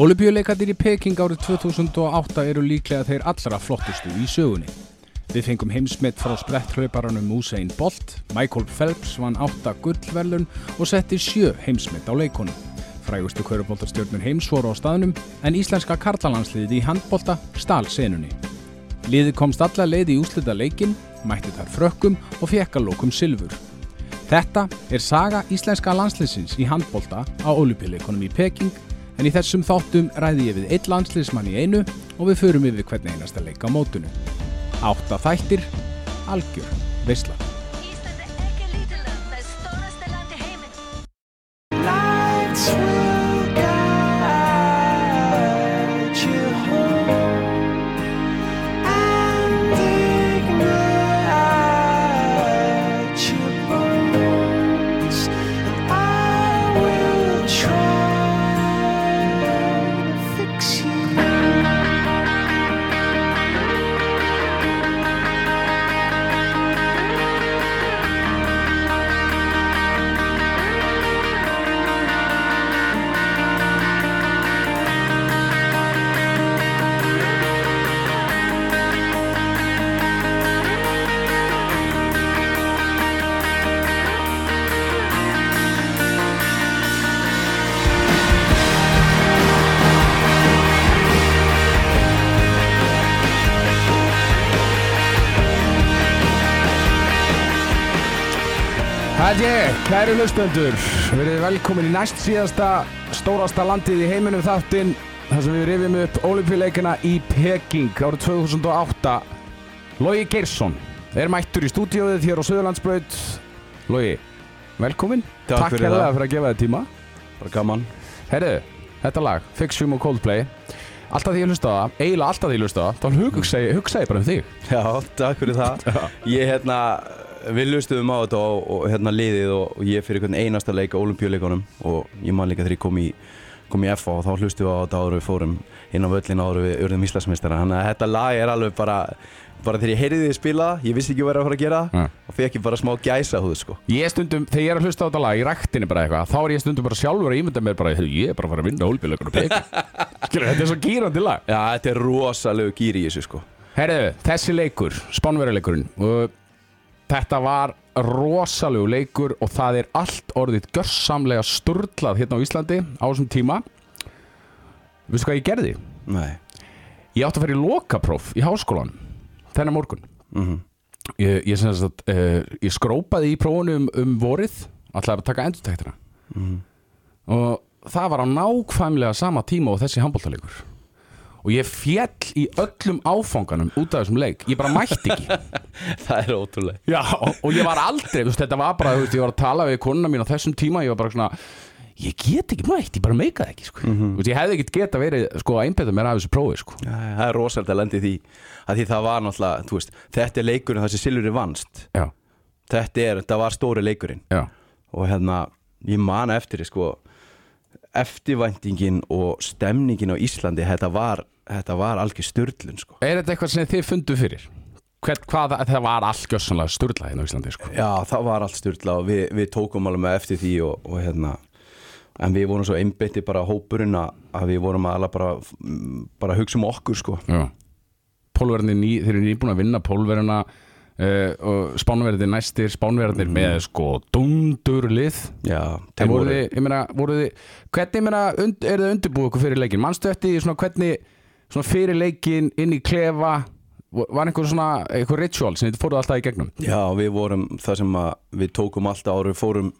Olubíuleikarnir í Peking árið 2008 eru líklega þeir allra flottustu í sögunni. Við fengum heimsmitt frá spretthlauparanum Usain Bolt, Michael Phelps vann 8 gullverlun og setti 7 heimsmitt á leikonum. Frægustu kauruboltarstjörnur heims voru á staðnum en íslenska karlalandsliðið í handbolta stál senunni. Liðið komst alla leið í úslita leikin, mætti þar frökkum og fekk að lókum silfur. Þetta er saga íslenska landsliðsins í handbolta á olupíleikonum í Peking en í þessum þáttum ræði ég við eitt landsliðsmann í einu og við förum yfir hvernig einasta leika á mótunum. Átta þættir, algjör, veisla. Hlustendur, verið velkomin í næst síðasta stórasta landið í heiminum þáttinn þar sem við rifjum upp olimpíuleikana í Peking árið 2008 Logi Geirsson er mættur í stúdíóðið hér á Söðurlandsbraut Logi, velkomin. Takk fyrir hérlega það. fyrir að gefa þér tíma. Bara gaman. Herru, þetta lag, Fixium og Coldplay Alltaf því ég hlusta það, eiginlega alltaf því ég hlusta það þá hugsa ég, bara um þig. Já, takk fyrir það. Ég hérna, við lustuðum á þetta og, og hérna liðið og, og ég fyrir einasta leik á olimpíuleikunum og ég man líka þegar ég kom í kom í FA og þá hlustuðum við á þetta áður við fórum inn á völlin áður við urðum Íslandsmeistara þannig að þetta lag er alveg bara bara þegar ég heyrði þið spila ég vissi ekki hvað er að fara að gera Ja. og fekk ég bara smá gæsa húð sko Ég stundum, þegar ég er að hlusta á þetta lag í ræktinni bara eitthvað, þá er ég stundum bara sjálfur að ímynda mér bara, "Heyrðu, ég er bara að fara að vinna hólbíleikur og peki. Skilur, þetta er svo gýrandi lag. Já, þetta er rosalegu gýri í þessu sko Herðu, þessi leikur, spánverjuleikurinn, og þetta var rosalegu leikur og það er allt orðið görsamlega sturlað hérna á Íslandi á þessum tíma. Veistu hvað ég gerði? Nei Ég átti að fara í lokapróf í háskólan þennan morgun. mm Ég, ég, sem sagt, uh, ég skrópaði í prófunum um, um vorið, ætlaði að taka endurtæktina. og það var á nákvæmlega sama tíma og þessi handbóltaleikur og ég fjall í öllum áfanganum út af þessum leik, ég bara mætti ekki. Það er ótrúlega Já, og, ég var aldrei, þú veist, þetta var bara veist, ég var að tala við konuna mín á þessum tíma ég var bara svona, ég get ekki mætt ég bara meikaði ekki, sko. Þú veist, ég hefði ekki geta verið, sko, að einbeta mér af þessu prófi, sko. Já, það er rosalega að lendi því að því það var náttúrulega, þú veist, þetta er leikurinn þar sem Silvuri vannst. Já, þetta er, þetta var stóri leikurinn. Já, og hérna, ég man eftir sko eftirvæntingin og stemningin á Íslandi þetta var, þetta var algjör styrlun sko. er þetta eitthvað sem þið fundu fyrir? Hvern, hvað, það var allgjössanlega sturla hérna á Íslandi, sko já, það var allt styrla og við, við tókum alveg með eftir því og, og hérna en við vorum svo einbeitti bara hópurinn að við vorum alveg bara bara hugsa um okkur sko Pólverðinni, þeir eru nýbúin að vinna pólverðina uh, og spánverðinni næstir, spánverðinni með sko dundurlið já, þeir voru ég meina, voru þið, hvernig, ég meina, und, er þið undirbúið ykkur fyrir leikin? Manstu eftir því svona hvernig, svona fyrir leikin inn í klefa, var einhver svona, einhver ritual sem þið fóruð alltaf í gegnum? Já, við vorum það sem að við tókum alltaf ári, fórum,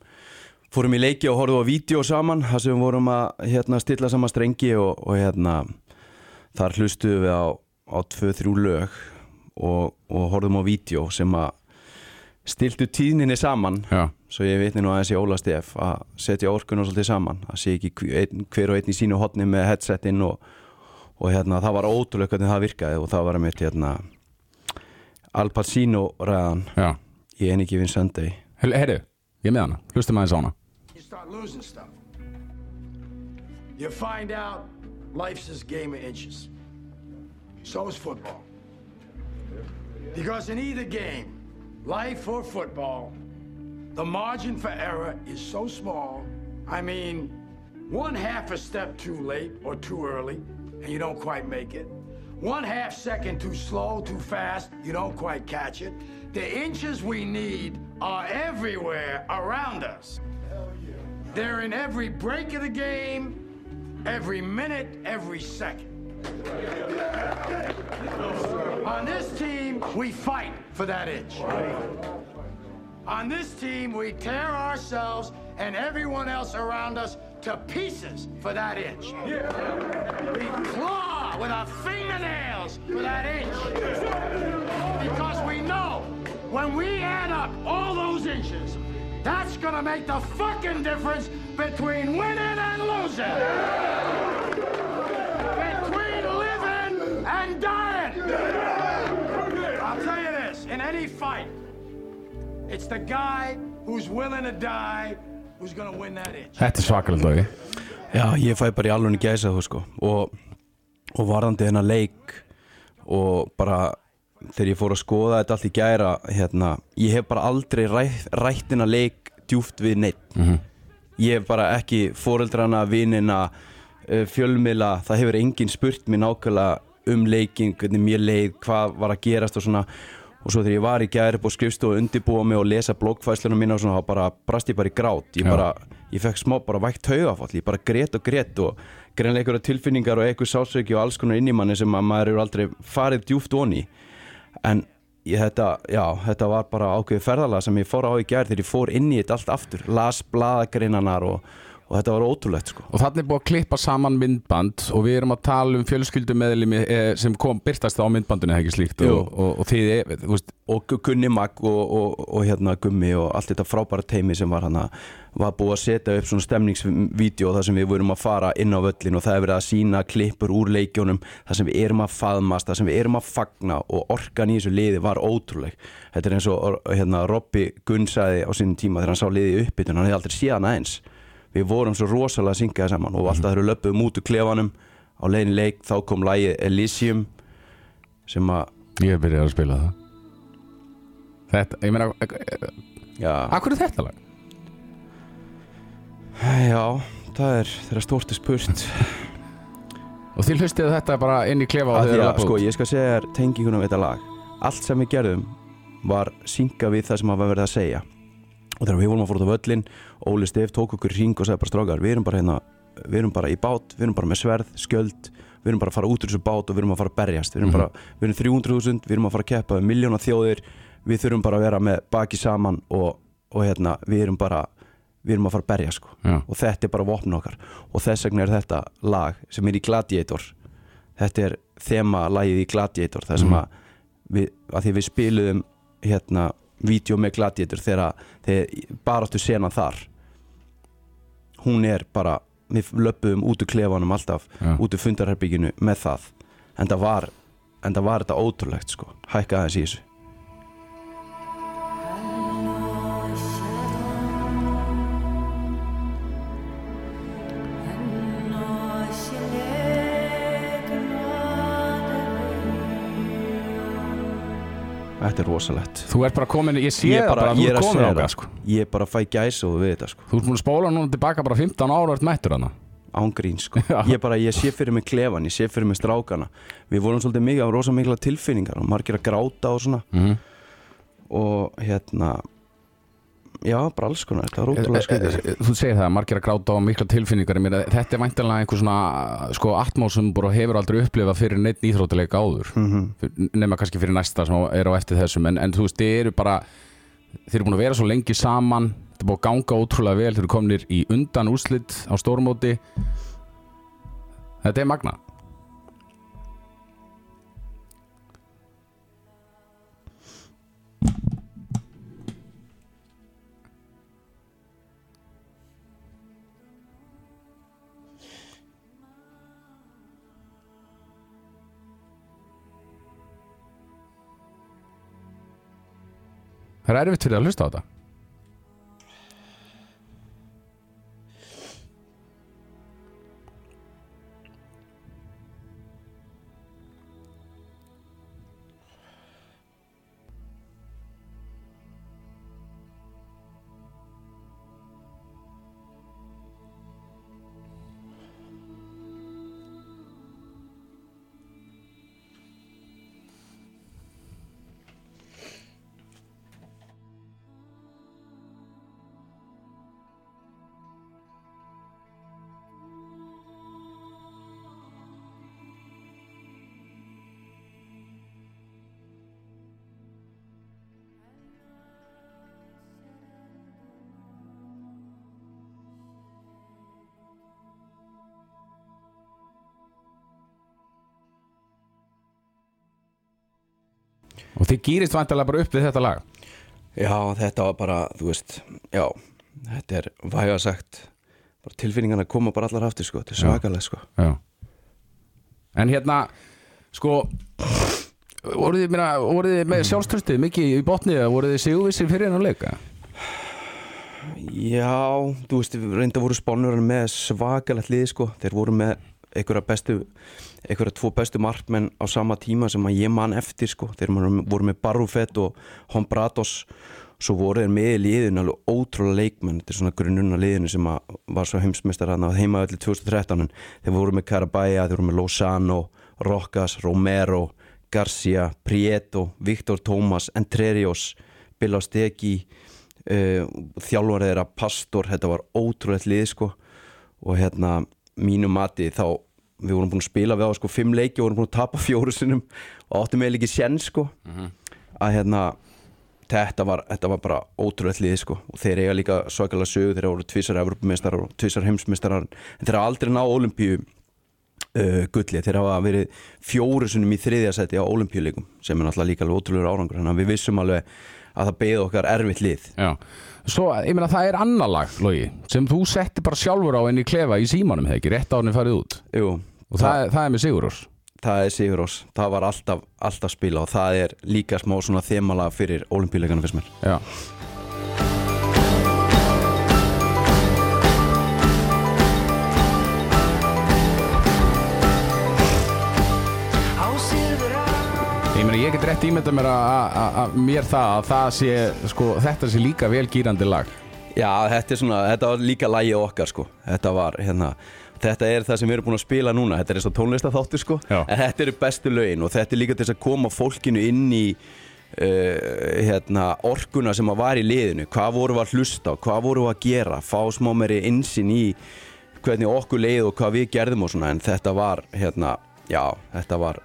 fórum í leiki og horfum á vídeo saman, það sem við vorum að hérna, stilla saman strengi og, og hérna, þar hlustuðum við á, á tvö, þrjú lög og, og horfum á vídeo sem að stiltu tíðninni saman, Já, svo ég vitni nú aðeins í Óla Stef að setja orkunum svolítið saman, að sé ekki hver, og einn í sínu hotni með headsetin og, og hérna, það var ótrúlega hvernig það virkaði og það var að mitt hérna, Al Pacino ræðan já. í Any Given Sunday Her- Heyrðu, ég með hana, hlustum aðeins á hana. you start losing stuff. You find out life's this game of inches. So is football. Because in either game, life or football, the margin for error is so small. I mean, one half a step too late or too early, and you don't quite make it. One half second too slow, too fast, you don't quite catch it. The inches we need are everywhere around us. They're in every break of the game, every minute, every second. On this team, we fight for that inch. On this team, we tear ourselves and everyone else around us to pieces for that inch. We claw with our fingernails for that inch. Because we know when we add up all those inches, that's gonna make the fucking difference between winning and losing. Between living and dying. I'll tell you this, in any fight, it's the guy who's willing to die Þetta er svakalegt logi Já, ég fæ bara í alveg gæsa þú sko. Og, og varðandi þennan leik og bara þegar ég fór að skoða þetta allt í gæra hérna, ég hef bara aldrei rætt, rætt þennan leik djúft við neitt ég hef bara ekki fóreldrana, vinina uh, fjölmiðla, það hefur enginn spurt mér nákvæmlega um leikin hvernig mér leið, hvað var að gerast og svona og svo þegar ég var í gæri upp á skrifstofu og undirbúa mig og lesa bloggfæslunum mína og svona, þá bara brast ég bara í grát. Ég bara, ég fekk smá bara vægt haugafall ég bara grét og grét og greinlega einhverja tilfinningar og einhver sásveiki og alls konar inn í manni sem að maður eru aldrei farið djúft onni en ég, þetta, já, þetta var bara ákveðið ferðalega sem ég fór á í gær þegar ég fór inn í þetta allt aftur. Las blaðagreinanar og, og þetta var ótrúlegt sko. Og þannig er búið að klippa saman myndband og við erum að tala um fjölskyldumeðlimi eh, sem kom byrtast á myndbandinu eða ekki slíkt? Og, og, og þið, eh, þú veist, og Gu- Gunni Magg og, og, og hérna Gummi og allt þetta frábæra teimi sem var hana var búið að setja upp svona stemningsvídeó þar sem við vorum að fara inn á völlin og það er verið að sína klippur úr leikjónum þar sem við erum að faðmast, þar sem við erum að fagna og orkan í þessu liði var ótrúleg. Þetta er eins og hérna, Robby Gunn sagði á sínum tíma þegar hann sá liði uppbytun hann hefði aldrei séð hana eins við vorum svo rosalega að syngja það saman og alltaf við löpum út úr klefanum á leiðin leik þá kom lagið Elysium sem að ég byrjaði að spila það. Þetta, ég meina, eh, akkur er þetta lag? Já, það er þeirra stórti spurt. Og þið hlustið þetta bara inn í klefa og að því eru að að sko, búið ég skal segja þér tengingunum við þetta lag. Allt sem við gerðum var synga við það sem að var verið að segja og þegar við vorum að fór út á völlin Óli Steff tók okkur hring og sagði bara strákar við erum bara hérna, við erum bara í bát við erum bara með sverð, skjöld við erum bara að fara út úr þessu bát og við erum að fara að berjast. Við erum bara, við erum 300.000, við erum að fara að keppa við miljóna þjóðir, við þurfum bara að vera með baki saman og, og hérna við erum bara, við erum að fara að berja sko. Og þetta er bara vopn okkar. Og þess vegna er þetta lag sem er í Gladiator. Þetta er þema lagið í Gladiator það sem að við, að því við spiluðum hérna vídeo með Gladiator þegar, þegar baráttu sena þar. Hún er bara við löpum út úr klefanum alltaf Já. út úr fundarherbygginu með það. En það var, en það var þetta ótrúlegt sko, hækka aðeins í þessu þetta er rosalegt. Þú ert bara komin, ég sé það bara, bara, þú er ert að komin ákvað það. sko. ég bara fæ gæsa og við þetta sko. Þú ert búin að spóla núna tilbaka bara 15 ára og ert mættur hana án grín sko. Ég bara, ég sé fyrir mig klefan, ég sé fyrir mig strákana. Við vorum svolítið mikið af rosa mikla tilfinningar og margir að gráta og svona. Mhm. og hérna já, bara alls konar, þetta var Eh, ótrúlega skriðið Þú segir það, margir að gráta á mikla tilfinningar. Meina, Þetta er væntanlega einhver svona sko, atmóð sem bara hefur aldrei upplifað fyrir neitt íþróttileika áður. Mhm. Fyr- nema kannski fyrir næsta sem er á eftir þessum. En, en þú veist, þið eru bara þið eru búin að vera svo lengi saman. Þetta er búin að ganga ótrúlega vel, þið eru kominir í undan úrslit á stórmóti. Þetta er magna Það er erfitt fyrir að hlusta á þetta þið gýrist vantilega bara upp við þetta lag? Já, þetta var bara, þú veist Já, þetta er væga sagt bara tilfinningarna koma bara allar aftur sko, þetta er svakalega sko. Já. En hérna, sko voruð þið, voruð þið með sjálfströstið mikið í botni eða voruð þið sigurvissir fyrir hennar leika? Já, þú veist, reynda voru spánurinn með svakalegt lið sko. Þeir voru með einhverja bestu einhverja tvo bestu markmenn á sama tíma sem að ég man eftir sko. Þeir voru voru með Barufett og Hombratos svo voru þeir með í liðinu alveg ótrúlega leikmenn. Þetta er svona grunnuna liðinu sem var svo heimsmeistar að heima öllu 2013 en þeir voru með Carabaya, þeir voru með Lozano Rocas, Romero Garcia, Prieto, Viktor Thomas Entrerios, Bilastegi uh, þjálfar þeirra Pastor, þetta var ótrúlega lið sko. Og hérna mínu mati þá við vorum búin að spila við á sko fimm leiki og vorum búin að tapa fjóru sinnum og áttum eiginlega ekki sén sko. Að hérna þetta var, þetta var bara ótrúlega lið sko. Og þeir eiga líka svakalega sögu þeir voru tvisar Evropameistarar og tvisar heimsmeistarar. En þeir hafa aldrei náð olimpíu uh, gulli, þeir hafa verið fjóru sinnum í þriðja seti á olimpíuleikum sem er náttúrulega líka alveg ótrúlega árangur. Þannig að við vissum alveg að það beði okkar erfitt Já Svo, ég meina, það er annar lag, Logi sem þú setti bara sjálfur á enn í klefa í símanum hefði ekki, rétt árið farið út. Jú, og það, það er með Sigurós það er Sigur Rós, það var alltaf, alltaf spila og það er líka smá svona þemala fyrir olimpíuleikana fyrst mér. Já Ég meina, ég get rétt ímynda mér að- mér það að það sé, sko, þetta sé líka vel gýrandi lag. Já, þetta er svona, þetta var líka lægi okkar sko, þetta var hérna Þetta er það sem við erum búin að spila núna, þetta er eins og tónlistaþáttur sko. Já. En þetta eru bestu lögin og þetta er líka til þess að koma fólkinu inn í uh, hérna, orkuna sem að var í liðinu. Hvað voru við að hlusta á, hvað voru við að gera, fá smá meiri insinn í hvernig okkur leið og hvað við gerðum og svona. En þetta var, hérna, já, þetta var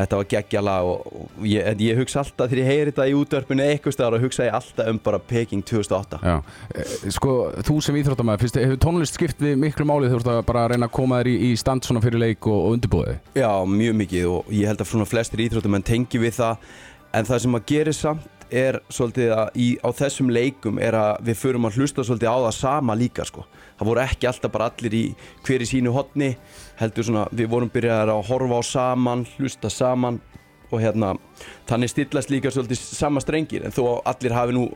Þetta var geggjala og, og ég, en ég hugsa alltaf þegar ég heyri þetta í útvarpinu eitthvað staðar og hugsa ég alltaf um bara Peking 2008 Já, Eh, sko, þú sem íþróttamæður, finnst þið, hefur tónlist skipt við miklu máli þú ert að bara reyna að koma þér í, í stand svona fyrir leik og, og undirbúið? Já, mjög mikið og ég held að svona flestir íþróttumenn tengi við það en það sem að gera samt er svolítið að í, á þessum leikum er að við förum að hlusta svolítið á það sama líka sko. Það voru ekki alltaf bara allir í hver í sínu hotni heldur svona, við vorum byrjaðar að horfa á saman, hlusta saman og hérna, þannig stillast líka svolítið sama strengir en þó að allir hafi nú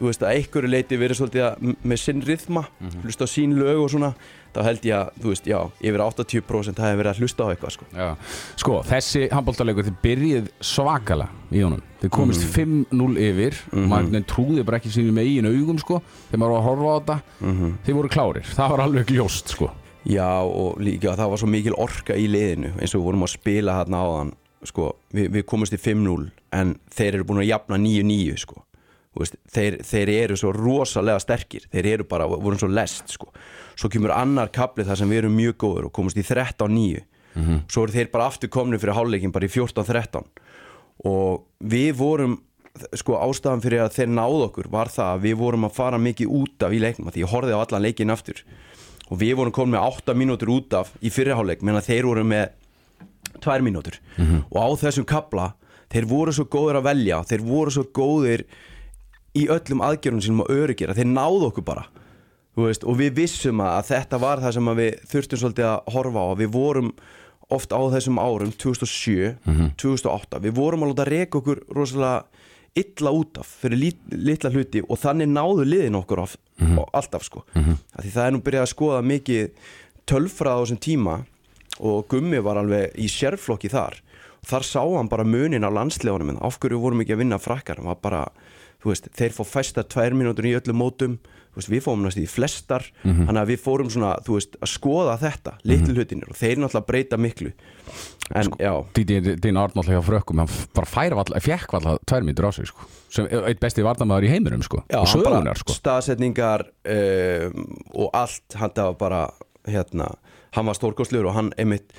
þú veist að einhverju leiti verið svolítið að, með sinn rithma, hlusta á sín lög og svona, þá held ég að, þú veist, já, yfir 80% hafi verið að hlusta á eitthvað sko. Já, sko, þessi handbóltaleikur þið byrjið svakala í honum. Þið komist 5-0 yfir mm maður trúði bara ekki sínum eigin augum sko, þegar maður var að horfa á þetta. Þið voru klárir, það var alveg ljóst sko. Já og líka það var svo mikil orka í liðinu eins og við vorum að spila hérna áðan sko, við, við komumst í 5-0 en þeir eru búin að jafna 9-9 sko. Þeir, þeir eru svo rosalega sterkir þeir eru bara, voru svo lest sko. svo kemur annar kapli þar sem við erum mjög góður og komumst í 13-9 svo eru þeir bara aftur komni fyrir hálfleikin bara í 14-13 og við vorum sko ástæðan fyrir að þeir náðu okkur var það að við vorum að fara mikið út af í leiknum því ég horfði á allan leikin aftur og við vorum komin með 8 mínútur út af í fyrirháleik meðan þeir voru með 2 mínútur. Og á þessum kabla þeir voru svo góðir að velja þeir voru svo góðir í öllum aðgerðum sínum að þeir náðu okkur bara veist, og við vissum að þetta var það sem við þurftum svolítið að horfa á. Við vorum oft á þessum árum 2007, 2008 við vorum að láta reka okkur rosalega illa út af fyrir lit, litla hluti og þannig náðu liðin okkur of, alltaf sko. Mm því það er nú byrjað að skoða mikið tölfrað á þessum tíma og Gummi var alveg í sérflokki þar. Þar sá hann bara munin á landslegunum af hverju vorum ekki að vinna frakkar? Bara, veist, þeir fá fæstar tvær mínútur í öllum mótum veist, við fórum næst í flestar þannig að við fórum svona, þú veist, að skoða þetta litlu hlutinir og þeir náttúrulega breyta miklu en já, Díti Dín Arnold hjá frökkum hann bara færa valla, fekk valla tvær myndir á sig sko. sem eitt besti varnamæður í heiminum sko. já og sögunar sko. staðsetningar um, og allt hann það var bara, hérna hann var stórkostlegur og hann einmitt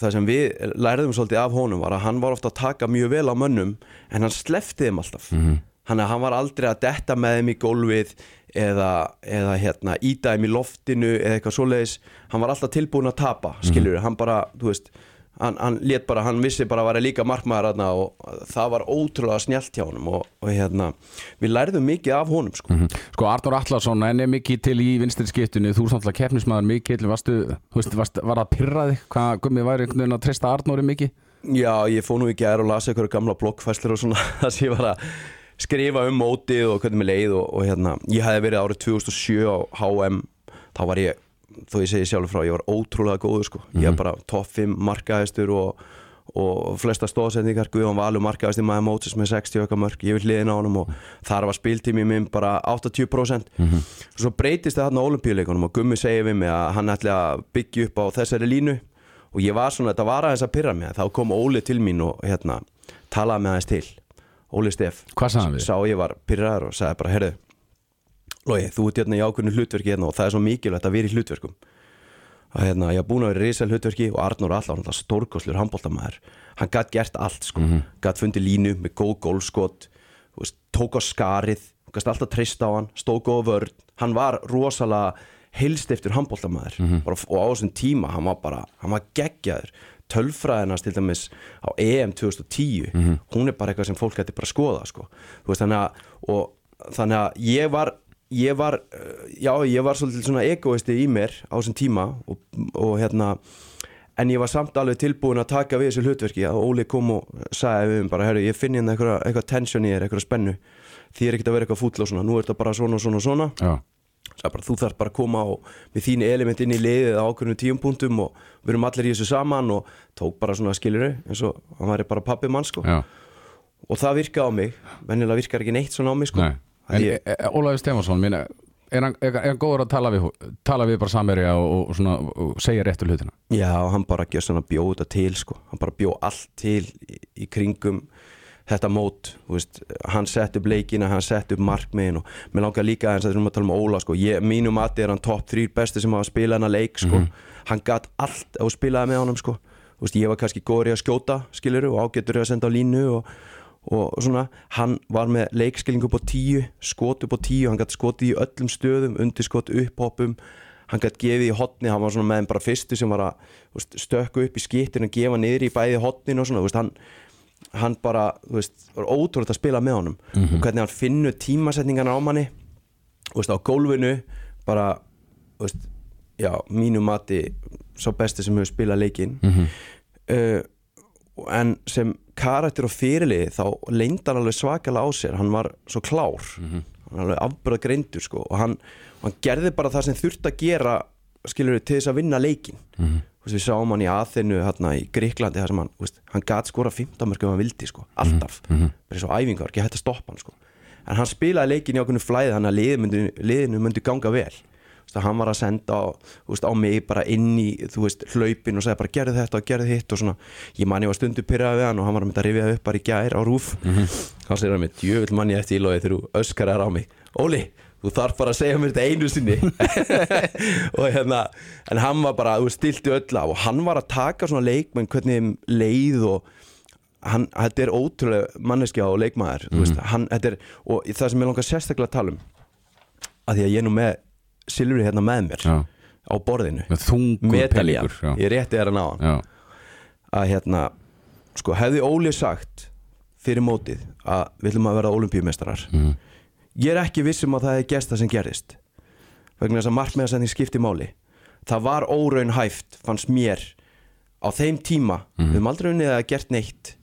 það sem við læriðum svolítið af honum var að hann var ofta að taka mjög vel á mönnum en hann slefti þeim alltaf mm -hmm. hann var aldrei að detta með þeim í gólfið eða, eða hérna, íta þeim í loftinu eða eitthvað svoleiðis. Hann var alltaf tilbúin að tapa skilur hann bara, þú veist hann, hann lét bara, hann vissi bara að vera líka markmaður þarna og það var ótrúlega snjált hjá honum og, og hérna við lærðum mikið af honum sko. Sko Arnur Allarsson, en er mikið til í vinstri skiptinu, þú er svona keppnismæður mikið, varstu, þú veist, varst, var það pyrraði, hvað gummi væri einhvern veginn að treysta Arnóri mikið? Já, ég fóð nú í gær og las eitthvað gamla bloggfæslur og svona það sem ég var að skrifa um mótið og hvernig mér leið og, og hérna, ég hefði verið árið 2007 á HM þá var ég, þó ég segi sjálfur frá ég var ótrúlega góður sko, ég var bara topp 5 markaðistur og, og flesta stóðsendingar, Guðjón Valur markaðistur maður mótis með 60 okkar mörg ég vil hliðina á honum og þar var spiltími minn bara 80% og svo breytist það þarna á olimpíuleikunum og Gummi segir við mig að hann ætli að byggja upp á þessari línu og ég var svona, þetta var aðeins að pyrra mig þá kom Óli til mín og hérna talaði með aðeins til, Óli Steff sá ég var pyrraður og sagði bara, herðu Logi, þú ert hérna í ákveðinu hlutverki hérna og það er svo mikilvægt að vera í hlutverkum. Og hérna, ég haf búin að vera í risal hlutverki og Arnur Allar, hann stórkoslur handbóltamæður hann gætt gert allt, sko. Mhm. gætt fundið línu með góð gólskot tók á skarið gæst alltaf treyst á hann, stóð góð vörn. Hann var rosalega heilst eftir handbóltamæður Mhm. og á þessum tíma, hann var bara, hann var geggjaður tölfræðinast til dæmis á EM 2010 Mhm. hún er bara eitthvað sem fólk hætti bara að skoða sko. Veist, þannig, að, og, þannig að ég var ég var, uh, já ég var svolítið svona egoisti í mér á þessum tíma og, og hérna en ég var samt alveg tilbúin að taka við þessu hlutverki að Óli kom og sagði við um bara, herru, ég finn hérna eitthvað, eitthvað tension í þér, eitthvað spennu því er ekkert að vera eitthvað fúll og svona, nú er þetta bara svona og svona og svona Já, bara, þú þarf bara að koma og með þín element inn í liðið á ákveðinu tíumpunktum og við erum allir í þessu saman. Og tók bara svona skiluru eins og hann væri bara pappi mann sko. Og það virkaði á mig, venjulega virkar ekki neitt svona á mig sko. Að e, ég, e, Ólaður Stefansson, er er, hann góður að tala við, tala við bara samverja og, og, svona, og segja réttu hlutina? já, hann bara gjör svona bjóð þetta til sko, hann bara bjóð allt til í, í kringum þetta mót, veist, hann sett upp leikina, hann sett upp markmiðin og mér langar líka að þurfum að tala um Óla sko, ég, mínum mati er hann topp þrýr besti sem hafa spilað hann að leik sko, hann gatt allt og spilaði með honum sko, veist, ég var kannski góður í að skjóta, skiluru, og ágætur í að senda á línu og, og svona, hann var með leikskilning upp á tíu, skot upp á tíu, hann gatt skotið í öllum stöðum, undirskot upphoppum, hann gætt gefið í hotni, hann var svona með þeim bara fyrstu sem var að stökku upp í skittin og gefa niður í bæði hotnin og svona, hann hann bara, þú veist, var ótrúlega að spila með honum. Og hvernig hann finnur tímasetningarna á manni þú veist, á gólfinu bara, þú veist já, mínu mati svo besti sem hefur spilað leikinn. Uh, en sem karakter og fyrirlið þá leyndi hann alveg svakalega á sér. Hann var svo klár. Hann var alveg afbörða greindur sko. Og hann, hann gerði bara það sem þurfti að gera skilur til þess að vinna leikin mm -hmm. við sáum hann í aðþinu hérna í Gríklandi þar sem hann, veist, hann gat skora 15 mörg ef hann vildi sko, alltaf. mm -hmm. bara svo æfingar, ekki hægt að stoppa hann sko. En hann spilaði leikin í ákveðinu flæði þannig að liðinu myndi, liðinu myndi ganga vel. Veist, hann var að senda á, veist, á mig bara inn í veist, hlaupin og sagði bara gerðu þetta og gerðu hitt og svona. Ég man ég var stundu pyrraði við hann og hann var að mynda að rifja upp bara í gær á rúf hann segir hann með djöfull mann ég eftir ílóði þegar þú öskar á mig. Óli, þú þarf bara að segja mér þetta einu sinni. Og hérna en hann var bara, þú stilti öll af og hann var að taka svona leikmenn hvernig leið og hann, þetta er ótrúlega manneskja og leikmaður mm veist, hann, þetta er, og það sem ég langar sérstaklega að tala um að því að ég er nú með Silfri hérna með mér Já, á borðinu. Já. ég rétti þér að ná hann. Að hérna, sko hefði Óli sagt fyrir mótið að við ætlum að vera olimpíumestrar Mhm. Ég er ekki viss um að það er gesta sem gerist vegna þess að markmiðarsending skipti máli. Það var óraun hæft fannst mér á þeim tíma. Við höfum aldrei unnið að gert neitt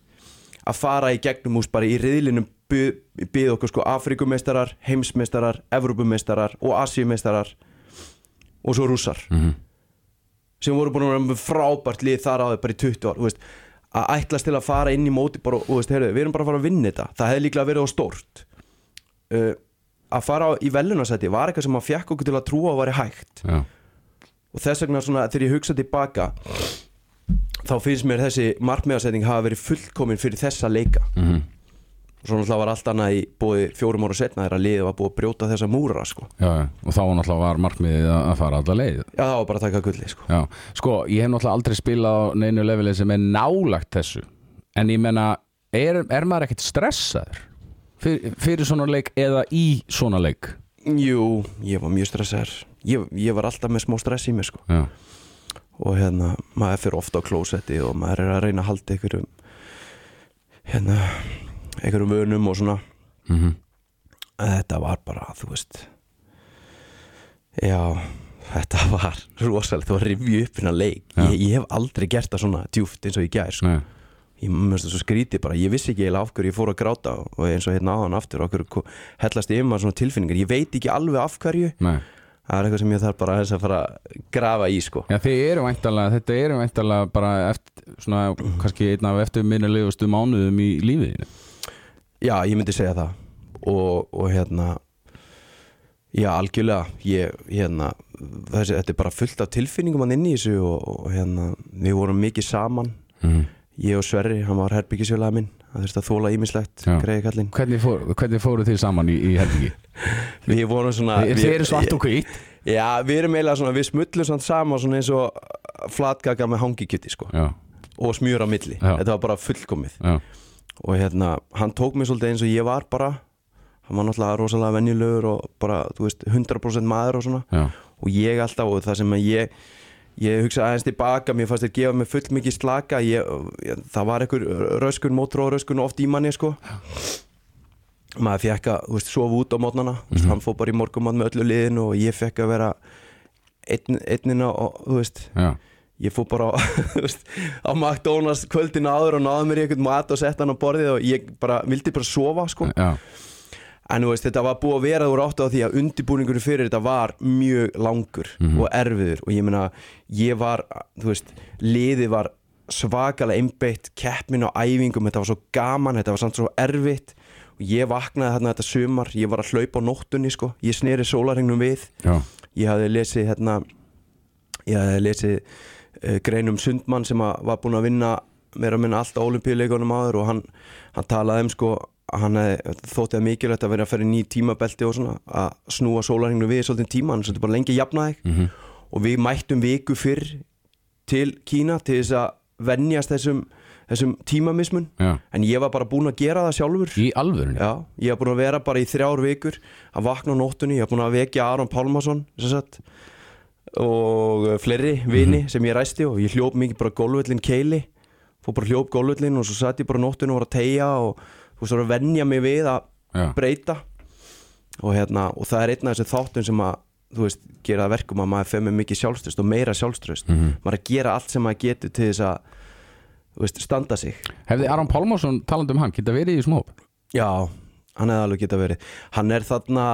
að fara í gegnum ús bara í riðlinum byggð okkur sko Afrikumeistarar, heimsmeistarar, Evrópumeistarar og Asíumeistarar og svo rússar. Mhm. sem voru búin að vera frábært lið þar á þau bara í 20 ár veist, að ætlast til að fara inn í móti bara, veist, heyrðu, við erum bara að fara að vinna þetta. Það hefði líklega verið á stórt uh, að fara á, í velunarsæti var eitthvað sem maður fekk okkur til að trúa að væri hægt. Já, og þess vegna svona, þegar ég hugsa tilbaka þá finnst mér þessi markmiðarsetting hafa verið fullkomin fyrir þessa leika. Mhm. og svo náttúrulega var allt annað í búið fjórum ára setna þegar liðið var búið að brjóta þessa múra sko. já, og þá var var markmiðið að að fara alla leið. Já það var bara að taka gulli sko. Já, sko, ég hef náttúrulega aldrei spilað á neinu leveli sem er nálagt þessu. En ég menna, er, er maður ekkert stressaður fyrir, fyrir svona leik eða í svona leik jú, ég var mjög stressaður ég, ég var alltaf með smá stress í mér sko. Og hérna maður fyrir ofta á klósetti og maður er að reyna að halda einhverjum hérna einhverjum vönum og svona Mhm. En þetta var bara, þú veist já þetta var rosalegt, það var rivju upp innan leik ég, ég hef aldrei gert það svona djúft eins og ég gær sko. Nei. Ég það svo skrítið bara, ég vissi ekki eiginlega af hverju ég fór að gráta og eins og hérna áðan aftur okkur hellast ég maður svona tilfinningar. Ég veit ekki alveg af hverju. Nei. það er eitthvað sem ég þarf bara aðeins að fara að grafa í sko. Já, þið eru væntalega, þetta eru væntalega bara eftir, svona, kannski einn af eftirminnilegustu mánuðum í lífiðinu Já, ég myndi segja það. Og, og hérna Já, algjörlega ég, hérna, þessi, þetta er bara fullt af tilfinningum hann inn í þessu og, og hérna, við vorum mikið saman. Mm. Ég og Sverri, hann var herbyggisjölaða minn það þurfti að þóla ímislegt, greiði kallinn. Hvernig, fór, hvernig fóru þið saman í, í helgi? Við vorum svona Þið við- eru svart og hvít Já, við erum eiginlega svona, við smullum samt saman svona eins og flatgaka með hangikjöti sko. Og smjur á milli, Já. þetta var bara fullkomið. Já, og hérna, hann tók mig svolítið eins og ég var bara. Hann var náttúrulega rosalega venjulegur og bara, þú veist, 100% maður og svona. Já, og ég alltaf og það sem ég ég hugsa aðeins tilbaka, mér fannst þér gefa mig full mikið slaka. Ég, ég, það var einhver röskun, mótró röskun oft í manni sko. Maður fekk að, þú veist, sofa út á mótnana mm hann fór bara í morgumann með öllu liðinu og ég fekk að vera einn, einnina og, þú veist. Já, ég fór bara á, á McDonalds kvöldinu áður og náði mér einhvern mat og sett hann á borðið og ég bara vildi bara sofa sko. Já, En veist, þetta var búið að vera úr áttu á því að undirbúningur fyrir þetta var mjög langur og erfiður. Og ég meina, ég var, þú veist, liði var svakalega einbeitt, keppmin á æfingum, þetta var svo gaman, þetta var samt svo erfitt. Og ég vaknaði þarna þetta sumar, ég var að hlaupa á nóttunni, sko, ég sneri sólarhengnum við, já, ég hafði lesið, hérna, ég hafði lesið uh, greinum Sundmann sem var búinn að vinna meira að minna allt á olimpíuleikunum áður og hann, hann talaði um sko hann þóttið að mikilvægt að vera að ferja ný tímabelti og svona að snúa sólarhengnu við svolítið tíma, hann svolítið bara lengi að jafna þig. Mhm. og við mættum viku fyrr til Kína til þess að venjast þessum, þessum tímamismun. Já. En ég var bara búinn að gera það sjálfur. Í alvörunni? Já, ég hef búin að vera bara í þrjár vikur að vakna á nóttunni, ég hef búin að vekja Aron Pálmason sem sagt, og fleiri vini sem ég ræsti og ég hljóp mikið bara gólvöllin keili fór bara hljóp gólvöllin og svo satt ég bara nóttunni og var að tegja og þú veist, var að venja mig við að Já, breyta. Og, hérna, og það er einn af þessum þáttum sem að þú veist, gera það verkum að maður fer með mikið sjálfströst og meira sjálfströst maður er að gera allt sem maður getur til þess að veist, standa sig. Hefði Aron Pálmarsson talandi um hann, geta verið í hóp? Já, hann hefði alveg geta verið. Hann er þarna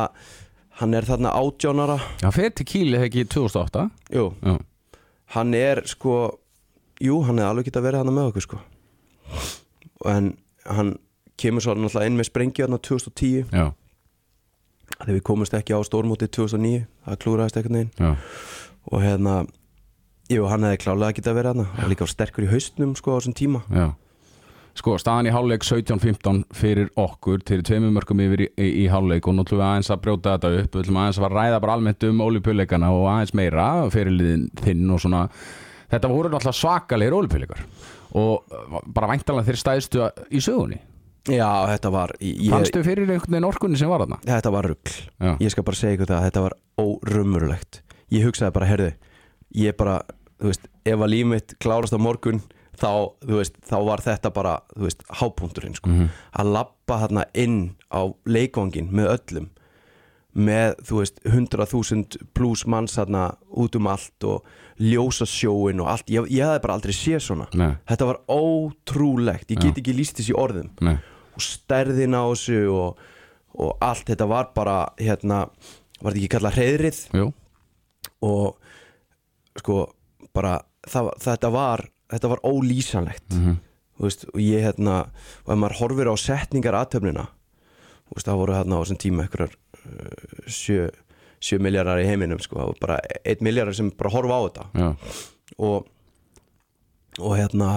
Hann er þarna átjánara Já, fer til Kíli þegar ekki 2008 Jú, Já, hann er sko Jú, hann hefði alveg geta verið hann með okkur sko. En hann kemur svo náttúrulega inn með sprengju hann 2010 já, Þegar við komumst ekki á stórmóti 2009 Það klúraðist eitthvað neginn já, Og hérna Jú, hann hefði klálega geta verið hann Það er líka sterkur í haustnum sko á þessum tíma. Já. Sko, staðan í hálfleik 17-15 fyrir okkur til tveimur mörgum yfir í, í, í hálfleik og nú ætlum við aðeins að brjóta þetta upp. Við ætlum aðeins að að ræða bara almennt um ólipjuleikana og aðeins meira fyrir liðin þinn og svona. Þetta voru náttúrulega svakalegir ólipjuleikar og bara væntalega þeir stæðstu í sögunni Já, þetta var ég, Fannstu fyrir einhvern veginn orkunni sem var þarna? Þetta var rugl. Já. Ég skal bara segja ykkur það, þetta var órumurulegt Ég hugsaði bara, herðu Ég bara, þú veist, ef að líf mitt klárast á morgun þá, þú veist, þá var þetta bara, þú veist, hápunkturinn sko. að lappa þarna inn á leikvangin með öllum með, þú veist, 100.000 pluss manns þarna út um allt og ljósa sjóin og allt. Ég, ég hafði bara aldrei séð svona. Nei. þetta var ótrúlegt, ég get ekki líst þessi orðum. Nei, og stærðin á þessu og, og allt þetta var bara hérna, var þetta ekki kallað hreðrið jú, og sko bara það, þetta var þetta var ólýsanlegt. Mhm. þú veist, og ég hérna og ef maður horfir á setningar aðtöfnina það voru hérna á þessum tíma einhverjar uh, sjö, sjö miljardar í heiminum sko, bara einn miljardar sem bara horfa á þetta. Já, og, og hérna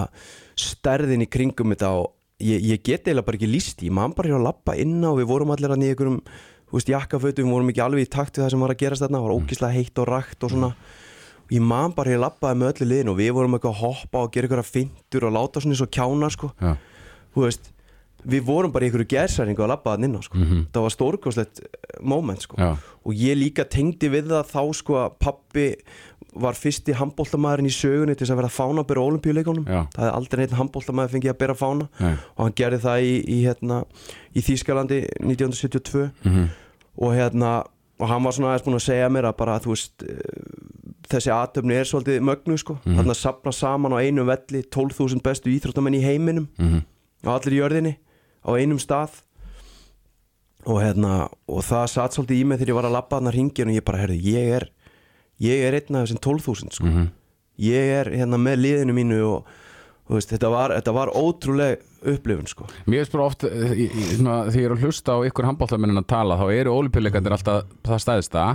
stærðin í kringum þetta og ég, ég get eiginlega bara ekki líst í maður bara hér að lappa inn á, við vorum allir nýja einhverjum jakkafötum, við vorum ekki alveg í takt við það sem var að gerast þarna, það var ógislega heitt og rakt og svona. Ég man bara hér að lappaði með öllu liðin og við vorum eitthvað að hoppa og gera eitthvað fintur og láta svona eins og kjána sko, já, þú veist við vorum bara í einhverju gersæringu að lappa þann inn á sko. það var stórkoslegt moment sko. Og ég líka tengdi við það þá sko að pappi var fyrsti handbóltamæðurinn í sögunni til þess að vera fána að bera olimpíuleikunum Já. það hefði aldrei neitt handbóltamæður fengið að bera fána Nei. og hann gerði það í, í, hérna, í Þýskalandi 1972 Mhm. og hérna og hann var svona aðeins búin að segja mér að bara þú veist eh, þessi atöfni er svolítið mögnu sko, Mhm. þarna sapna saman á einum velli 12.000 bestu íþróttamenn í heiminum Mhm. á allir jörðinni á einum stað og hérna og það satt svolítið í mig þegar ég var að labba þarna hringin og ég bara, herðu, ég er ég er einn af þessum 12.000 sko. Mhm. ég er hérna með liðinu mínu og þú veist, þetta var, þetta var ótrúleg upplifun sko. Mér veist bara oft eh, í, í, svona, þegar ég er að hlusta á ykkur handbóltamennin að tala þá eru ólipjuleikandir alltaf það stæðista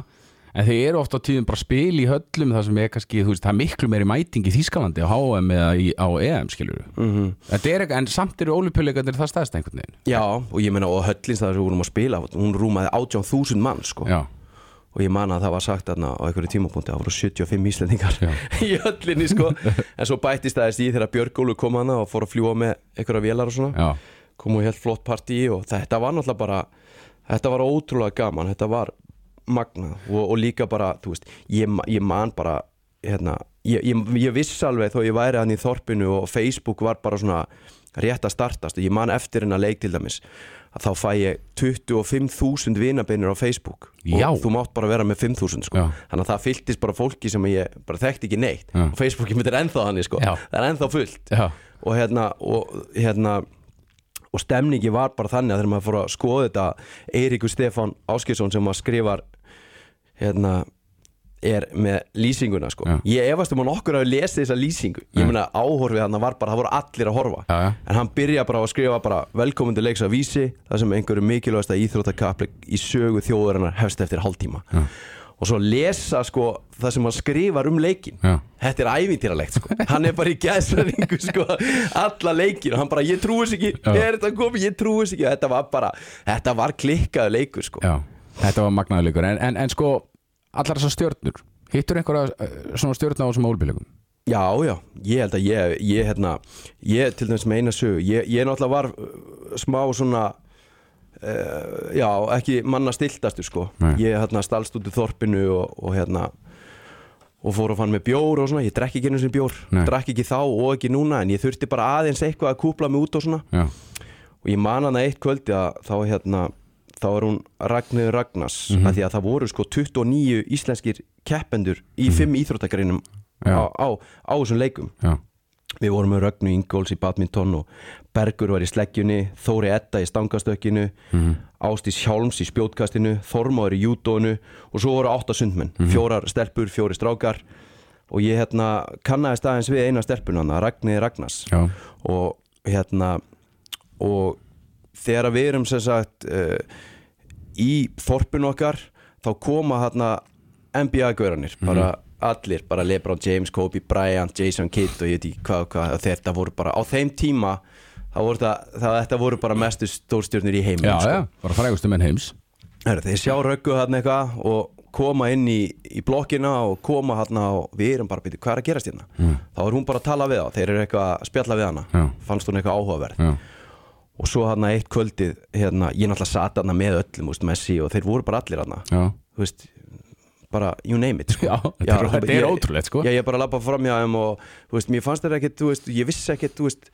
en þeir eru oft á tíðum bara spil í höllum það sem er kannski, þú veist, það er miklu meiri mæting í Þýskalandi á HM eða í, á EM skilur mm ekki, en samt eru ólipjuleikandir það stæðista einhvern veginn Já, og ég meina og höllins það sem við vorum að spila hún rúmaði 18.000 mann sko. Já, og ég man að það var sagt þarna á einhverju tímapunkti að það voru 75 íslendingar í höllinni sko. en svo bættist það í þegar Björg Ólu kom hana og fór að fljúa með einhverja vélar og svona. Já, kom og helt flott partí og þetta var náttúrulega bara þetta var ótrúlega gaman. Þetta var magnað. Og, og líka bara þú veist, ég, ég man bara hérna, ég, ég, ég viss alveg þó ég væri hann í þorpinu og Facebook var bara svona rétt að startast. Og ég man eftir hennar leik til dæmis að þá fæ ég 25.000 vinabeinir á Facebook Já. og þú mátt bara vera með 5.000 sko. Þannig að það fylltist bara fólki sem ég bara þekkti ekki neitt Já. og Facebooki mitt er ennþá hann sko. Það er ennþá fullt og hérna og hérna og stemningi var bara þannig að þegar maður fór að skoða þetta Eiríkur Stefán Áskilsson sem maður skrifar hérna er með lýsinguna sko. Já. ég efast um að nokkur hafi lesið þessa lýsingu. Ég meina áhorfið hann var bara, það voru allir að horfa. Já, já. en hann byrja bara á að skrifa bara velkomin til leiks að vísi það sem einhverju mikilvægasta íþróttakapli í sögu þjóðurinnar hefst eftir hálftíma. Já. og svo lesa sko það sem hann skrifar um leikin þetta er ævintýralegt sko. Hann er bara í gæðsræningu sko alla leikin og hann bara ég trúi þess ekki. Er þetta komið, ég trúi þess ekki. Þetta var bara, þetta var klikkaðu leikur sko. Þetta var magnaður leikur. En, en, en sko, allar þessar stjörnur Hittur einhverja eh, svona stjörna á þessum ólipjuleikum? Já, já, ég held að ég, ég hérna, ég til dæmis með eina sögu, ég, ég náttúrulega var uh, smá svona, uh, já, ekki manna stiltastu sko, Nei. ég hérna stalst út í þorpinu og, og hérna, og fór að fann með bjór og svona, ég drekki ekki einu sinni bjór, drekki ekki þá og ekki núna, en ég þurfti bara aðeins eitthvað að kúpla mig út og svona, Já, og ég man hana eitt kvöldi að þá hérna, þá er hún Ragnir Ragnars, Mhm. að því að það voru sko 29 íslenskir keppendur í fimm íþróttagreinum Mhm. Já. á, á, á þessum leikum já, Við vorum með Rögnu Ingóls í badminton og Bergur var í sleggjunni, Þóri Edda í stangastökkinu, Mhm. Ástís Hjálms í spjótkastinu, Þormáður í júdónu og svo voru átta sundmenn, Mhm. fjórar stelpur, fjóri strákar og ég hérna kannaðist aðeins við eina stelpuna hana, Ragnir Ragnars já, og hérna og þegar við erum sem sagt uh, í þorpun okkar þá koma hérna NBA-gauranir, bara allir bara Lebron James, Kobe Bryant, Jason Kidd og ég veit ekki hvað, hvað og þetta voru bara, á þeim tíma voru það, það, þetta voru bara mestu stórstjörnir í heiminn já, sko. já, bara frægustu menn heims Heru, þeir sjá röggu þarna eitthvað og koma inn í, í blokkina og koma þarna og við erum bara byrju, hvað er að gerast hérna mm. þá er hún bara að tala við þá, þeir eru eitthvað að spjalla við hana Já. fannst hún eitthvað áhugaverð Já, og svo hann eitt kvöldið hérna, ég náttúrulega sat hann með öllum úst, Messi og þeir voru bara allir hann já, veist, bara you name it sko. Já, er- þetta er ótrúlegt, sko. já, ég bara lappa fram hjá þeim og veist, mér fannst þetta ekkert, veist, ég vissi ekkert veist,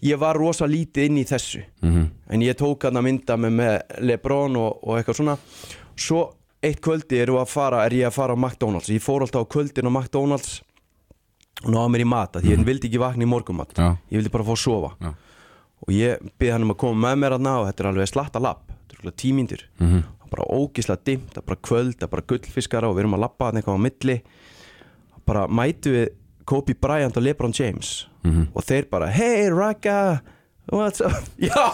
ég var rosa lítið inn í þessu. Mhm, en ég tók hann að mynda með, með Lebron og, og eitthvað svona. Svo eitt kvöldi er, að fara, er ég að fara á McDonalds. Ég fór alltaf á kvöldin á McDonalds og náða mér í mat því ég vildi ekki vakna í morgumat Já. ég vildi bara fá að sofa. Já. Og ég byrði hann um að koma með mér að ná og þetta er alveg slatta lapp. Þetta er alveg tímíndir mhm, bara ógislega dimmt, það er bara kvöld það er bara gullfiskara og við erum að lappa hann eitthvað á milli. Bara mætu við Kobe Bryant og LeBron James. Mhm. og þeir bara hey Raka what's up? Já,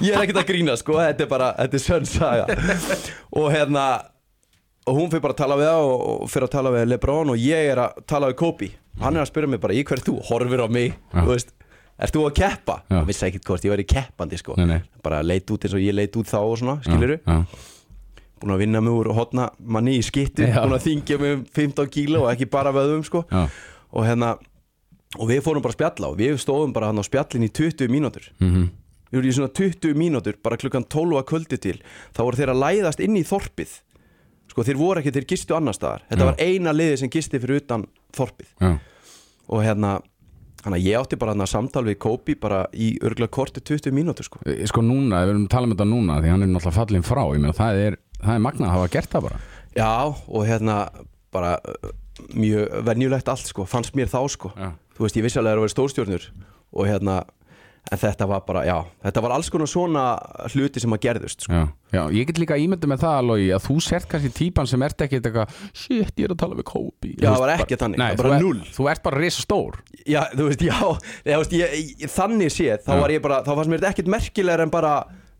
ég er ekkert að grína sko. Þetta er bara, þetta er sönn saga. Og hérna og hún fyrir bara að tala við það og, fyrir að tala við LeBron og ég er að tala við Kobe. Hann er að spyrja mig bara í hver þú? Horfir á mig þú veist Ert þú að keppa? Já. Ég vissi ekkert hvort ég væri keppandi sko. Nei, nei. Bara leit út eins og ég leit út þá og svona, skiluru búin að vinna mig úr hotna manni í skittu búin að þingja mig um 15 kíló og ekki bara vöðum sko. Já, og hérna og við fórum bara að spjalla og við stóðum bara hann á spjallin í 20 mínútur. Mhm, við vorum í svona 20 mínútur bara klukkan 12 að kvöldi til þá voru þeir að læðast inn í þorpið. Sko þeir voru ekki, þeir gistu annar staðar. Þetta Já. var eina liði sem gisti fyrir utan þorpið. Já, og hérna Þannig að ég átti bara þarna samtal við Kobe bara í örgulega korti 20 mínútur sko. Eh, sko núna, við erum að tala um þetta núna því hann er náttúrulega fallin frá, ég meina það er það er magnað að hafa gert það bara Já, og hérna bara uh, mjög venjulegt allt sko, fannst mér þá sko. Já. Þú veist, ég vissi alveg að það var stórstjórnur og hérna, en þetta var bara, já, þetta var alls konar svona hluti sem að gerðust sko. Já, já, ég get líka ímyndið með það alveg að þú sért kannski típan sem ert ekki eitthvað shit, ég er að tala við Kobe. Já, það var ekkert þannig, það var bara ert, þú ert bara risa stór Já, þú veist, já, ég, veist, ég, ég, þannig séð, þá Já. var ég bara, þá fannst mér þetta ekkert merkilegur en bara,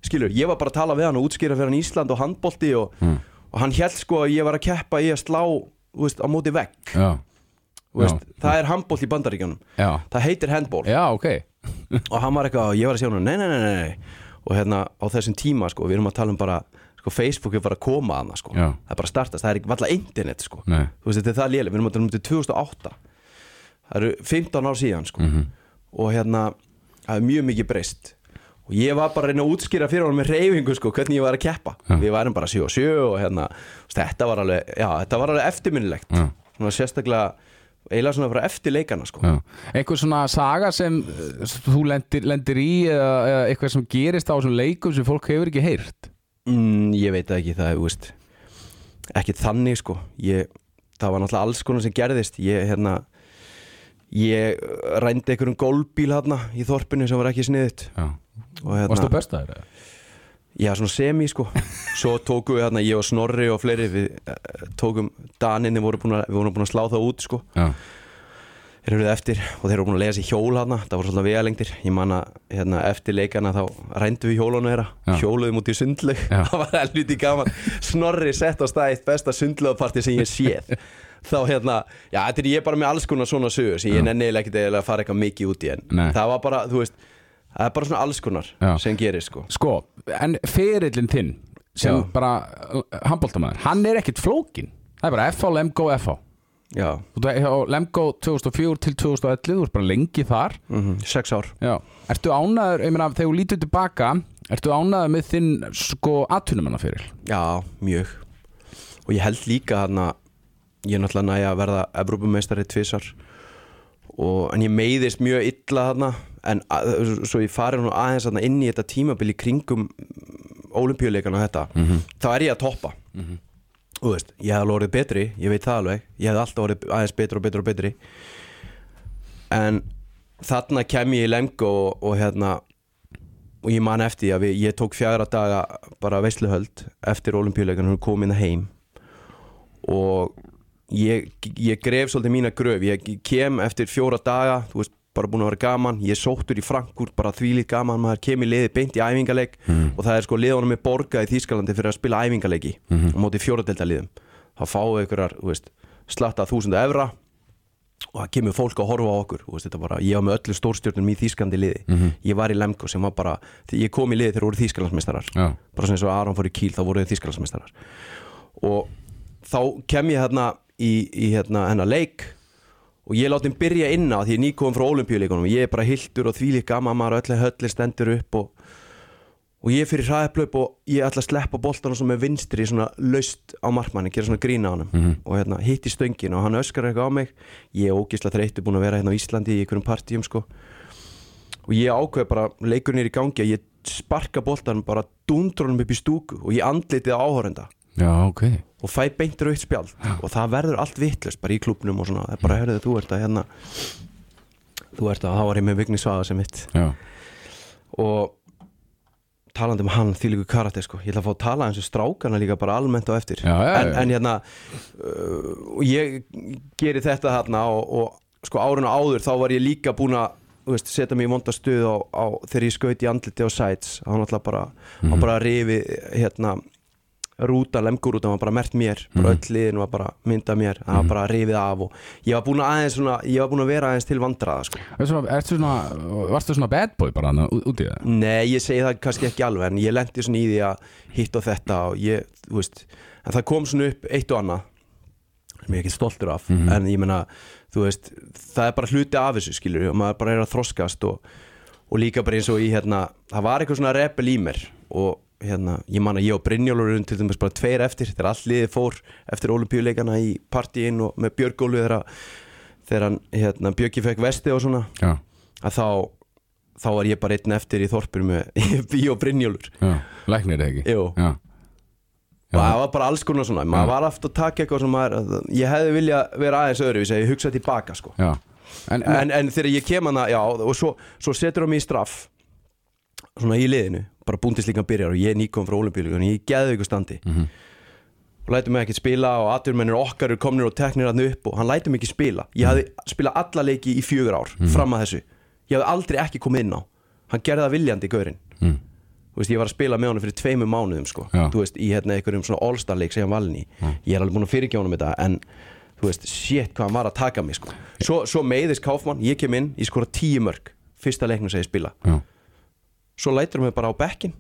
skilur, ég var bara að tala við hann og útskýra fyrir hann Ísland og handbolti og, Mm. og hann held sko að ég var að keppa í að slá, þú veist, á móti vegg, Já, veist, Já. það er handbolt í bandaríkjunum, já, það heitir handball. Já, ok og hann var eitthvað, og ég var að segja hann, nei, nei, nei, nei, og hérna á þessum tíma, sko, við erum að tala um bara, sko, Facebook er bara að koma að það, sko, Já. það er bara að startast, það er ekki valla internet, sko, Nei. þú veist, þetta er það lélega, við erum að tala um þetta 2008, það eru 15 ár síðan, sko, Mhm. og hérna, það er mjög mikið breyst, og ég var bara að reyna að útskýra fyrir hann með reyfingu, sko, hvernig ég var að keppa, við værum bara 7 og 7 og hérna, þú veist, þetta var alveg, já, þetta var alveg eftirminnilegt, Já. svona sérstaklega, eiginlega svona bara eftir leikana, sko. Einhver svona saga sem uh, þú lendir, lendir í eða, eða eitthvað sem gerist á þessum leikum sem fólk hefur ekki heyrt Mm, ég veit ekki, það er, þú veist ekki þannig sko ég, það var náttúrulega alls konar sem gerðist ég, hérna ég rændi einhverjum golfbíl hérna í þorpinu sem var ekki og hérna, Varstu bestaður? eða? Já svona semi sko. Svo tókum við hérna, ég og Snorri og fleiri við eh, tókum daninni, voru búin að, við vorum búin að slá það út sko. Já, þeir eru eftir og þeir eru búin að lega sér hjól hérna það voru svolítið vegalengdir. Ég man að hérna, eftir leikana þá rændum við hjólunum þeirra Já. hjóluðum út í sundlaug. Já. það var helviti gaman. Snorri sett á stað eitt besta sundlaugaparti sem ég séð. Þá hérna, já þetta er ég bara með alls konar svona sögur sem ég nenni eiginlega ekkert eiginlega að fara eitthvað mikið út í en Nei. það var bara, þú veist það er bara svona alls konar Já. sem gerist sko. Sko, en ferillin þinn sem Já. bara handbóltamæður, hann er ekkit flókin. Það er bara FH, Lemgo, FH já, Þú ert hjá Lemgo 2004 til 2011 þú ert bara lengi þar. Mm sex ár. Já. Ertu ánæður, ég meina þegar þú lítur tilbaka Ertu ánæður með þinn sko atvinnumannaferil? já, mjög. Og ég held líka þarna ég er náttúrulega næja að verða Evrópumeistari tvisar og, en ég meiðist mjög illa þarna. En að, svo ég fari nú aðeins þarna inn í þetta tímabil í kringum olimpíuleikana og þetta þá er ég að toppa. Þú veist, ég hef alveg orðið betri ég veit það alveg, ég hef alltaf orðið aðeins betri og betri og betri. En þarna kem ég í lengu og, og hérna og ég man eftir að við, ég tók fjara daga bara veisluhöld eftir olimpíuleikan hún kom inn heim. Og ég, ég gref svolítið mína gröf. Ég kem eftir fjóra daga þú veist, bara búin að vera gaman. Ég sóttur í Frankúrt, bara þvílít gaman. Maður kem í liði beint í æfingaleik og það er sko liðunum með borga í Þýskalandi fyrir að spila æfingaleiki á móti fjóradeltaliðum þá fáu einhverjar, þú veist, slatta þúsunda evra og það kemur fólk að horfa á okkur. Veist, bara, ég var með öllu stórstjórnum í Þýskandi liði. Ég var í Lemko sem var bara ég kom í liði þegar voru Þýskalandsmeistarar. Já. bara svona eins og Aron fór í Kíl þá voru þið Þýskalandsmeistarar. Og þá kem ég hérna í, í hérna hennar leik og ég láti hann byrja inn á því ég er nýkominn frá olimpíuleikunum og ég er bara hildur og þvílík gaman maður og öllu höllir stendur upp og, og ég fyrir hraðaplöp og ég ætla að sleppa boltan svona með vinstri svona laust á markmanni, gera svona grína á hann og hérna hitt í stöngin og hann öskar eitthvað á mig. Ég er ógislega þreyttur búin að vera hérna á Íslandi í einhverjum partíum sko. Og ég ákveð bara, leikurinn er í gangi að ég sparka boltan bara dundrónum upp í stúku og ég andlitið áhörenda Já, ok og fæ beint rautt spjald. Og það verður allt vittlust bara í klubnum og svona. Er bara, hörðu, þú ert að hérna þú ert að, þá var ég með Vigni Svaga sem mitt. Já, og talandi um hann því líku karakter sko, ég ætla að fá að tala eins og strákana líka bara almennt á eftir. Já, já, en, já. en hérna uh, og ég geri þetta þarna og, og sko áruna áður þá var ég líka búin að veist, setja mig í vonda stuð á, á, þegar ég skaut í andliti á sites hann alltaf bara, mm Mhm. bara rifi hérna rúta, lemgurúta var bara mert mér Mhm. bara öll liðin var bara mynda mér það var bara rifið af og ég var búin að aðeins svona, ég var búin að vera aðeins til vandraða sko. Ertu svona, varstu svona bad boy bara út í það? Nei, ég segi það kannski ekki alveg en ég lendi svona í því að hitt og þetta og ég, þú veist en það kom svona upp eitt og annað sem ég er ekki stoltur af en ég meina, þú veist, það er bara hluti af þessu skilur og maður bara er að þroskast og, og líka bara eins og í hérna það var eitthvað svona rebel í mér og hérna, ég man að ég og Brynjólfur erum til dæmis bara tveir eftir þegar all liðið fór eftir olimpíuleikana í partíin og með Björgólu þegar, hann, hérna, Björki fekk vesti og svona. Já, að þá þá var ég bara einn eftir í þorpur með ég og Brynjólfur. Læknir ekki? Jú. Já, og það var bara alls konar svona maður var aftur að taka eitthvað sem maður ég hefði vilja vera aðeins öðru ég hugsa tilbaka sko. Já. En, en, en þegar ég kem hana, já, og svo, svo setur hann mig í straff svona í liðinu, bara búndislingan byrjar og ég er nýkom frá olimpíuleikunum, ég geði ykkur standi Mhm. og lætur mig ekki spila og aturmennir okkar eru komnir og teknir hann upp og hann lætur mig ekki spila ég hafði spilað alla leiki í fjögur ár Mhm. fram að þessu, ég hafði aldrei ekki komið inn á hann gerði það viljandi gaurinn Mm. Þú veist, ég var að spila með honum fyrir tveimur mánuðum sko. Já. þú veist, í hérna einhverjum svona all-star leik sem hann valin í, ég er alveg búin að fyrirgjóna honum þetta en þú veist, shit hvað hann var að taka mig sko. svo, svo meiðist Kaufmann, ég kem inn ég skora tíu mörg, fyrsta leiknum sem ég spila já, svo lætur mig bara á bekkin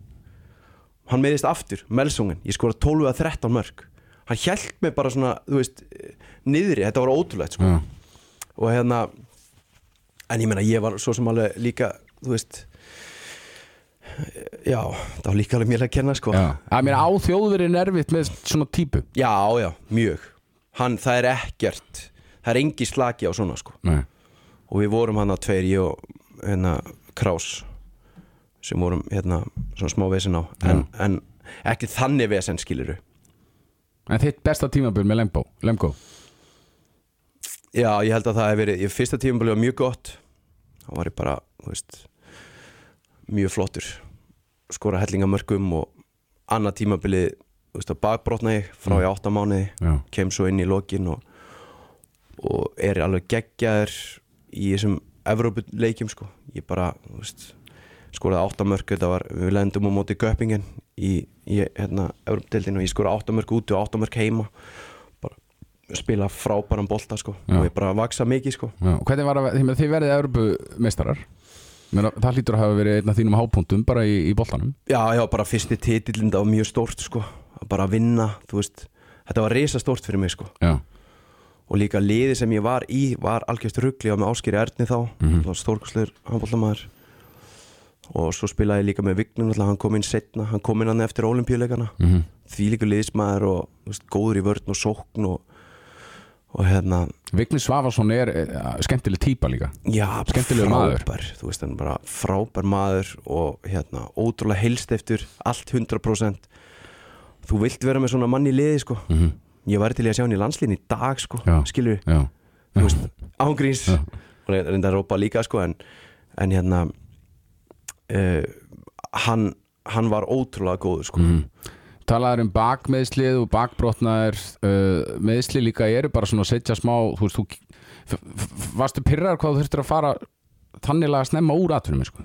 hann meiðist aftur, Melsungen ég skora 12 að 13 mörg hann hjælt mig bara svona, þú veist niðri, þetta var ótrúlegt sko. já, og hérna en ég meina, ég var svo sem alveg líka þú veist já, það var líka alveg mér að kenna sko. já. Að mér á þjóðverið erfitt með svona típu. Já, já, mjög. Hann, það er ekkert það er engi slaki á svona sko. Og við vorum hann að tveir, ég og hérna Kraus sem vorum hérna svona smá vesen á. En, en ekki þannig vesen skiliru en þitt besta tímabil með Lembo, Lemgo? Já, ég held að það hef verið, ég fyrsta tímabili var mjög gott. Þá var ég bara, þú veist mjög flottur. Skora hellingamörkum og annað tímabili, þú veist, að bakbrotna ég frá í átta mánuði Já, kem svo inn í lokin og, og er alveg geggjaður í þessum Evrópuleikjum sko. Ég bara, þú veist skoraði áttamörk, þetta var, við lendum á móti Göppingen í, í hérna Evrópudeildinu og ég skoraði áttamörk úti og áttamörk heima. Bara spila frábæran bolta sko Já. og ég bara vaksa mikið sko. Já Og hvernig var að, með þið verðið Evropumeistarar Það hlýtur að hafa verið einn af þínum hápuntum bara í, í boltanum. Já, já, bara fyrsti titillin það var mjög stórt sko að bara vinna, þú veist. Þetta var risa stórt fyrir mig sko. Já, og líka liði sem ég var í var algjörst ruggli á með Áskeri Erni þá. Mm. -hmm. stórkosleir handbóltamæður og svo spilaði ég líka með Vignum hann kom inn setna, hann kom inn hann eftir olimpíuleikana mm. -hmm. því líka liðsmaður og veist, góður í vörn og sókn og, og hérna Vigni Svavarsson er uh, skemmtileg típa líka já, Skemmtilegur maður. frábær, þú veist, hann bara frábær maður og hérna, ótrúlega helst eftir allt 100% þú vilt vera með svona mann í liði sko mm -hmm. ég var til í að sjá hann í landslíðin í dag sko, Já. skilur veist, ángríns og reynda að rópa líka sko en, en hérna uh, hann, hann var ótrúlega góður sko Mhm. Talaður um bakmeðslið og bakbrotnaðir uh, meðsli líka eru bara svona að setja smá þú veist, þú varstu pyrrar hvað þú þurftir að fara þannig að snemma úr atvinnum sko.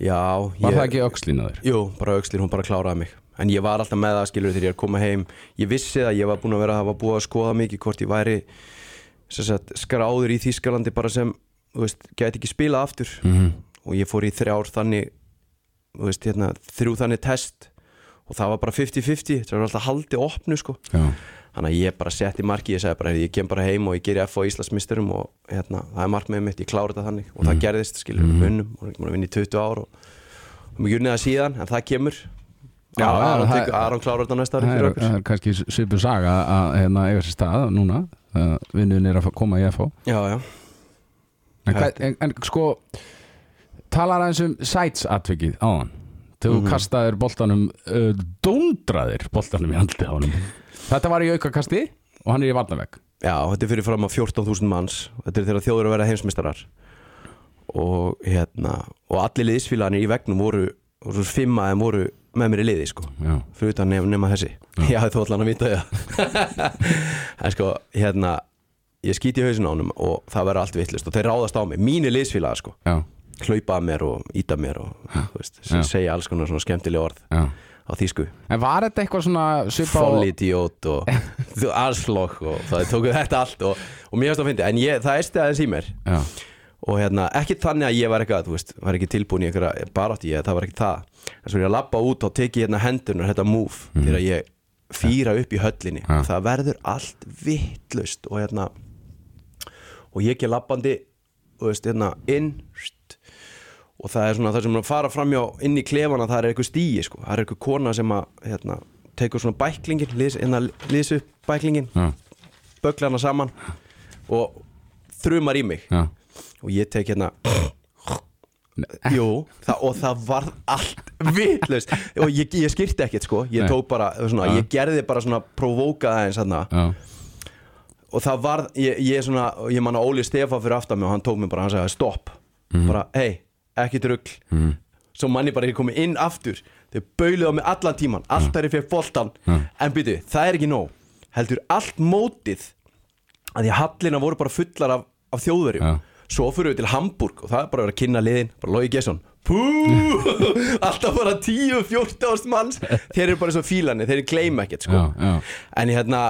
já, var ég, það ekki öxlina þér? jú, bara aukslir, hún bara kláraði mig en ég var alltaf með það skilur þegar ég er að koma heim ég vissi það, ég var búin að vera að hafa búið að skoða mikið hvort ég væri sagt, skráður í Þýskalandi bara sem þú veist, gæti ekki spila aftur Mm -hmm. Og ég fór í þrjár þannig veist, hérna, þrjú þannig test og það var bara 50-50 það var alltaf haldið opnu sko. Já, þannig að ég bara setti marki, ég segi bara ég kem bara heim og ég geri F á Íslandsmisturum og hérna, það er markmiðið mitt, ég klára þetta þannig. Og það gerðist, skilur, við vinnum og við vinnum í 20 ár og, og við unnið það síðan, en það kemur. Já, Aron, klárar þetta næsta ári fyrir okkur. það er kannski svipu saga að hérna, eiga sér stað núna vinnun er að koma í FH Já, já, en, en, en sko talar aðeins um sæts atvikið áðan. Þegar þú kastaðir boltanum uh, dóndraðir boltanum í andlið á honum. Þetta var í aukakasti og hann er í varnavegg já, þetta er fyrir fram að 14.000 manns. Þetta er þegar þjóður að vera heimsmeistarar. Og hérna og allir liðsfélagarnir í vegnum voru, voru fimm að þeim voru með mér í liði sko. Já, fyrir utan nema, nema þessi. Ég hafði þó allan að vita það en sko, hérna ég skýti í hausin á honum og það verður allt vittlust og þeir ráðast á mig, mínir liðsfélagar sko. Já, hlaupa að mér og íta mér og veist, segja alls konar svona skemmtileg orð já. á þýsku. En var þetta eitthvað svona svipa á follidiot og þú arslokk og það tóku þetta allt og, og mér finnst það að fyndi, en ég, það ersti aðeins í mér. Já, og hérna, ekki þannig að ég var eitthvað þú veist, var ekki tilbúin í einhverja barátt ég, það var ekki það, en svo er ég að labba út og teki hérna hendunar, þetta move þegar ég fýra upp í höllinni. Ja. það verður allt vittlust og hérna og ég ekki labbandi og veist, hérna, inn og það er svona það sem er að fara framjá inn í klefana það er eitthvað stíi sko, það er eitthvað kona sem að hérna, tekur svona bæklingin hérna, lýs upp bæklingin Já, bögla hana saman og þrumar í mig. Já. Og ég tek hérna Jú, það, og það var allt vitlaust. Og ég, ég skýrti ekkert sko. Ég bara, svona, Já. ég gerði bara svona provókaði eins Já, og það var, ég, ég svona ég man að Óli Stefa fyrir aftan mig og hann tók mig bara, hann sagði stopp, Mhm. bara hei ekki drugl, svo man ég bara ég komið inn aftur, þau bauluðu á mig allan tíman, allt þar ég fyrir boltan en byrju, það er ekki nóg. Heldur allt mótið að því að hallina voru bara fullar af, af þjóðverjum. Já. svo fyrir við til Hamburg og það er bara að vera að kynna liðin. Bara Lói Gesson. Alltaf bara 10-14 ást manns. Þeir eru bara svo fílani, þeir gleyma ekkert sko. já, já. En hérna,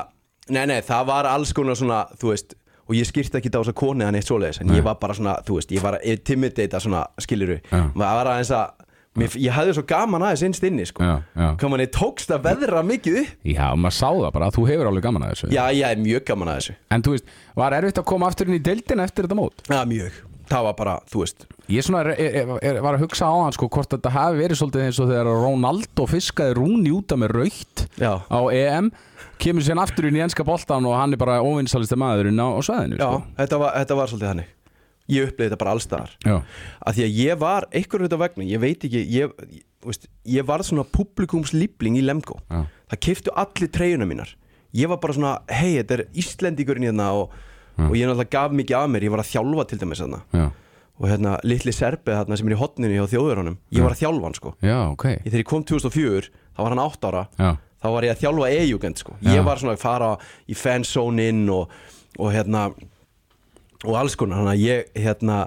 nei nei það var alls konar svona, þú veist og ég skýrti ekki á þess að koni hann eitt svoleiðis en ég var bara svona, þú veist, ég var að intimidata svona skiluru, Já. maður var aðeins að mér, ég hafði svo gaman aðeins innst inni sko. Já, já. hvað manni tókst að veðra mikið upp Já, maður sá það bara, þú hefur alveg gaman að þessu já, ég er mjög gaman að þessu En þú veist, var erfitt að koma aftur inn í deildin eftir þetta mót? já, mjög, það var bara, þú veist Ég svona er, er, er, var að hugsa á hann sko hvort þetta hafi verið svolítið eins og þegar Ronaldo fiskaði Rúni úta með raukt Já. á EM kemur sér aftur inn í enska boltan og hann er bara óvinnsalista maðurinn á, á sveðinu já, sko. þetta var, þetta var svolítið þannig ég upplifði þetta bara allstaðar að því að ég var einhverjum þetta vegna ég veit ekki, ég, ég, veist, ég var svona publikumslýbling í Lemgo Já. það kiftu allir treyjuna mínar ég var bara svona, hei, þetta er Íslendingurinn hérna og, og ég náttúrulega gaf mikið af mér ég var að þjálfa til dæmis þarna. Og hérna, litli serpið þarna sem er í hotninu hjá þjóðverunum, ég var að þjálfa hann sko. Já, ok. Ég, þegar ég kom 2004, þá var hann 8 ára Já, þá var ég að þjálfa e-jugend sko. Já. ég var svona að fara í fanzone inn og, og hérna og alls konar, þannig að ég hérna,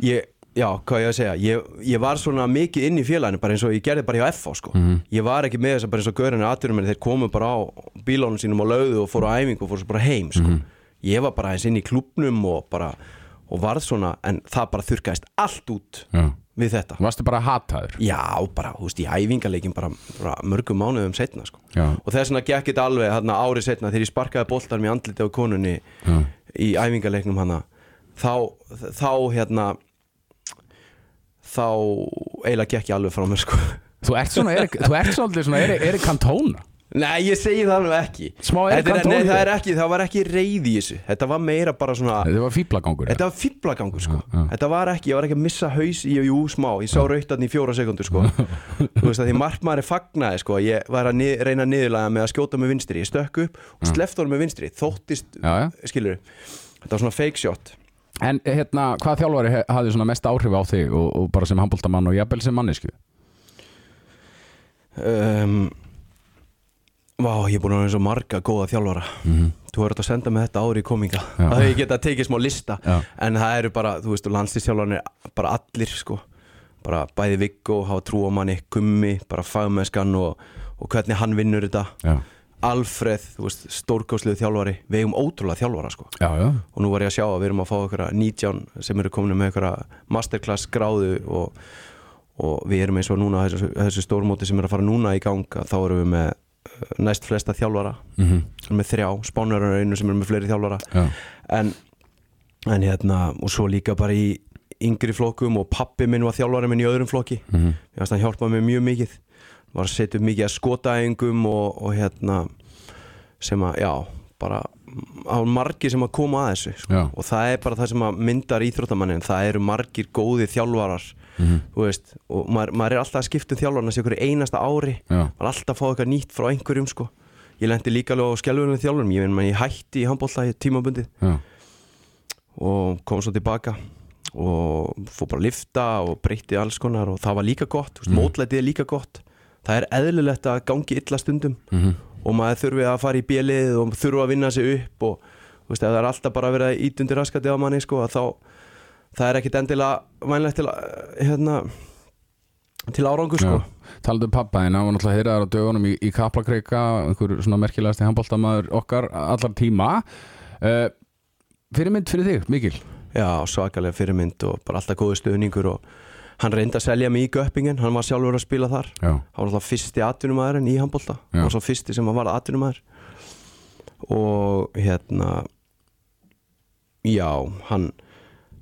ég, já, hvað ég að segja? Ég, ég var svona mikið inn í félaginu bara eins og ég gerði bara hjá FH sko. ég var ekki með þess að bara eins og gaurinu aðturum þeir komu bara á bílónum sínum á lauðu og fóru á æfingu og fóru svo bara heim sko. Ég var bara eins inn í klubnum og bara, og varð svona en það bara þurrkaðist allt út já við þetta Varstu bara hataður? Já, bara, þú veist, í æfingarleikin bara, bara mörgum mánuðum setna sko. Og þess vegna gekk þetta alveg hérna, árið setna þegar ég sparkaði boltar mér andliti á konunni Já. í æfingarleiknum hana þá, þá hérna þá eiginlega gekk ég alveg frá mér sko Þú ert svona, Erik, þú ert svolítið svona Erik, Erik Cantona Nei, ég segi það nú ekki. Smá Þetta er- Nei, það er ekki, það var ekki reyði í þessu. Þetta var meira bara svona Þetta var fýblagangur Þetta var fýblagangur sko. Já, já. Þetta var ekki, ég var ekki að missa haus í jú smá. Ég sá rautan í fjóra sekundur sko. Þú veist að því markmaður fagnaði sko. Ég var að ni reyna niðurlega með að skjóta með vinstri. Ég stökk upp og sleft honum með vinstri. Þóttist, Já, já. skilur Þetta var svona fake shot. En hérna, hvað þjálfari he- hafði svona mest áhrif á þig og, og bara sem handbóltamann og jafnvel sem mannesku? um, Vá, ég er búin að vera eins og marga góða þjálfara. Þú verður að senda með þetta ári í kominga. Það hefur ég getað að tekið smá lista. Já. En það eru bara, þú veist, landslýstjálfarnir bara allir, sko. Bara bæði Viggo, hafa trú á manni Gummi, bara fagmennskan og, og hvernig hann vinnur þetta. Já, Alfreð, þú veist, stórkostlegu þjálfari. Við eigum ótrúlega þjálfara, sko. Já, já, og nú var ég að sjá að við erum að fá einhverja 19 sem eru komin með einhverja masterclass gráðu og, og við erum eins og núna þessu, þessu stórmóti sem er að fara núna í gang þá erum við með næst flesta þjálfara. Við erum með þrjá, spánverðar er einu sem eru með fleiri þjálfara já. en, en hérna og svo líka bara í yngri flokkum og pappi minn var þjálfari minn í öðrum flokki mm. -hmm. hann hjálpaði mér mjög mikið var að setja upp mikið að skotaæðingum og, og hérna sem að, já, bara á margir sem að koma að þessu sko. Og það er bara það sem að myndar íþróttamannin það eru margir góði þjálfarar Mhm. þú veist, og maður, maður er alltaf að skipta um þjálfarna sér hverju einasta ári Já. maður er alltaf að fá eitthvað nýtt frá einhverjum sko. ég lendi líka alveg á skjálfurinn þjálfurum ég, veit, ég hætti í handbólta í tímabundið og kom svo tilbaka og fór bara að lifta og breytti alls konar og það var líka gott mm. mótlætið er líka gott það er eðlilegt að gangi illa stundum Mhm. og maður þurfi að fara í bjelið og þurfi að vinna sig upp og veist, það er alltaf bara að vera ít undir raskati á manni sko, að þá það er ekkit endilega vænlegt til að hérna, til árangur sko. Talandi um pappa þinn, hann var náttúrulega heyraðar á dögunum í, í Kaplakreika, einhver svona merkilegasti handbóltamaður okkar allar tíma. Uh, Fyrirmynd fyrir þig, Mikil? Já, svakalega fyrirmynd og bara alltaf góði stöðningur og hann reyndi að selja mig í göppingen, hann var sjálfur að spila þar. Já, hann var alltaf fyrsti atvinnumæðurinn í handbólta hann var svo fyrsti sem var atvinnumæður og hérna já, hann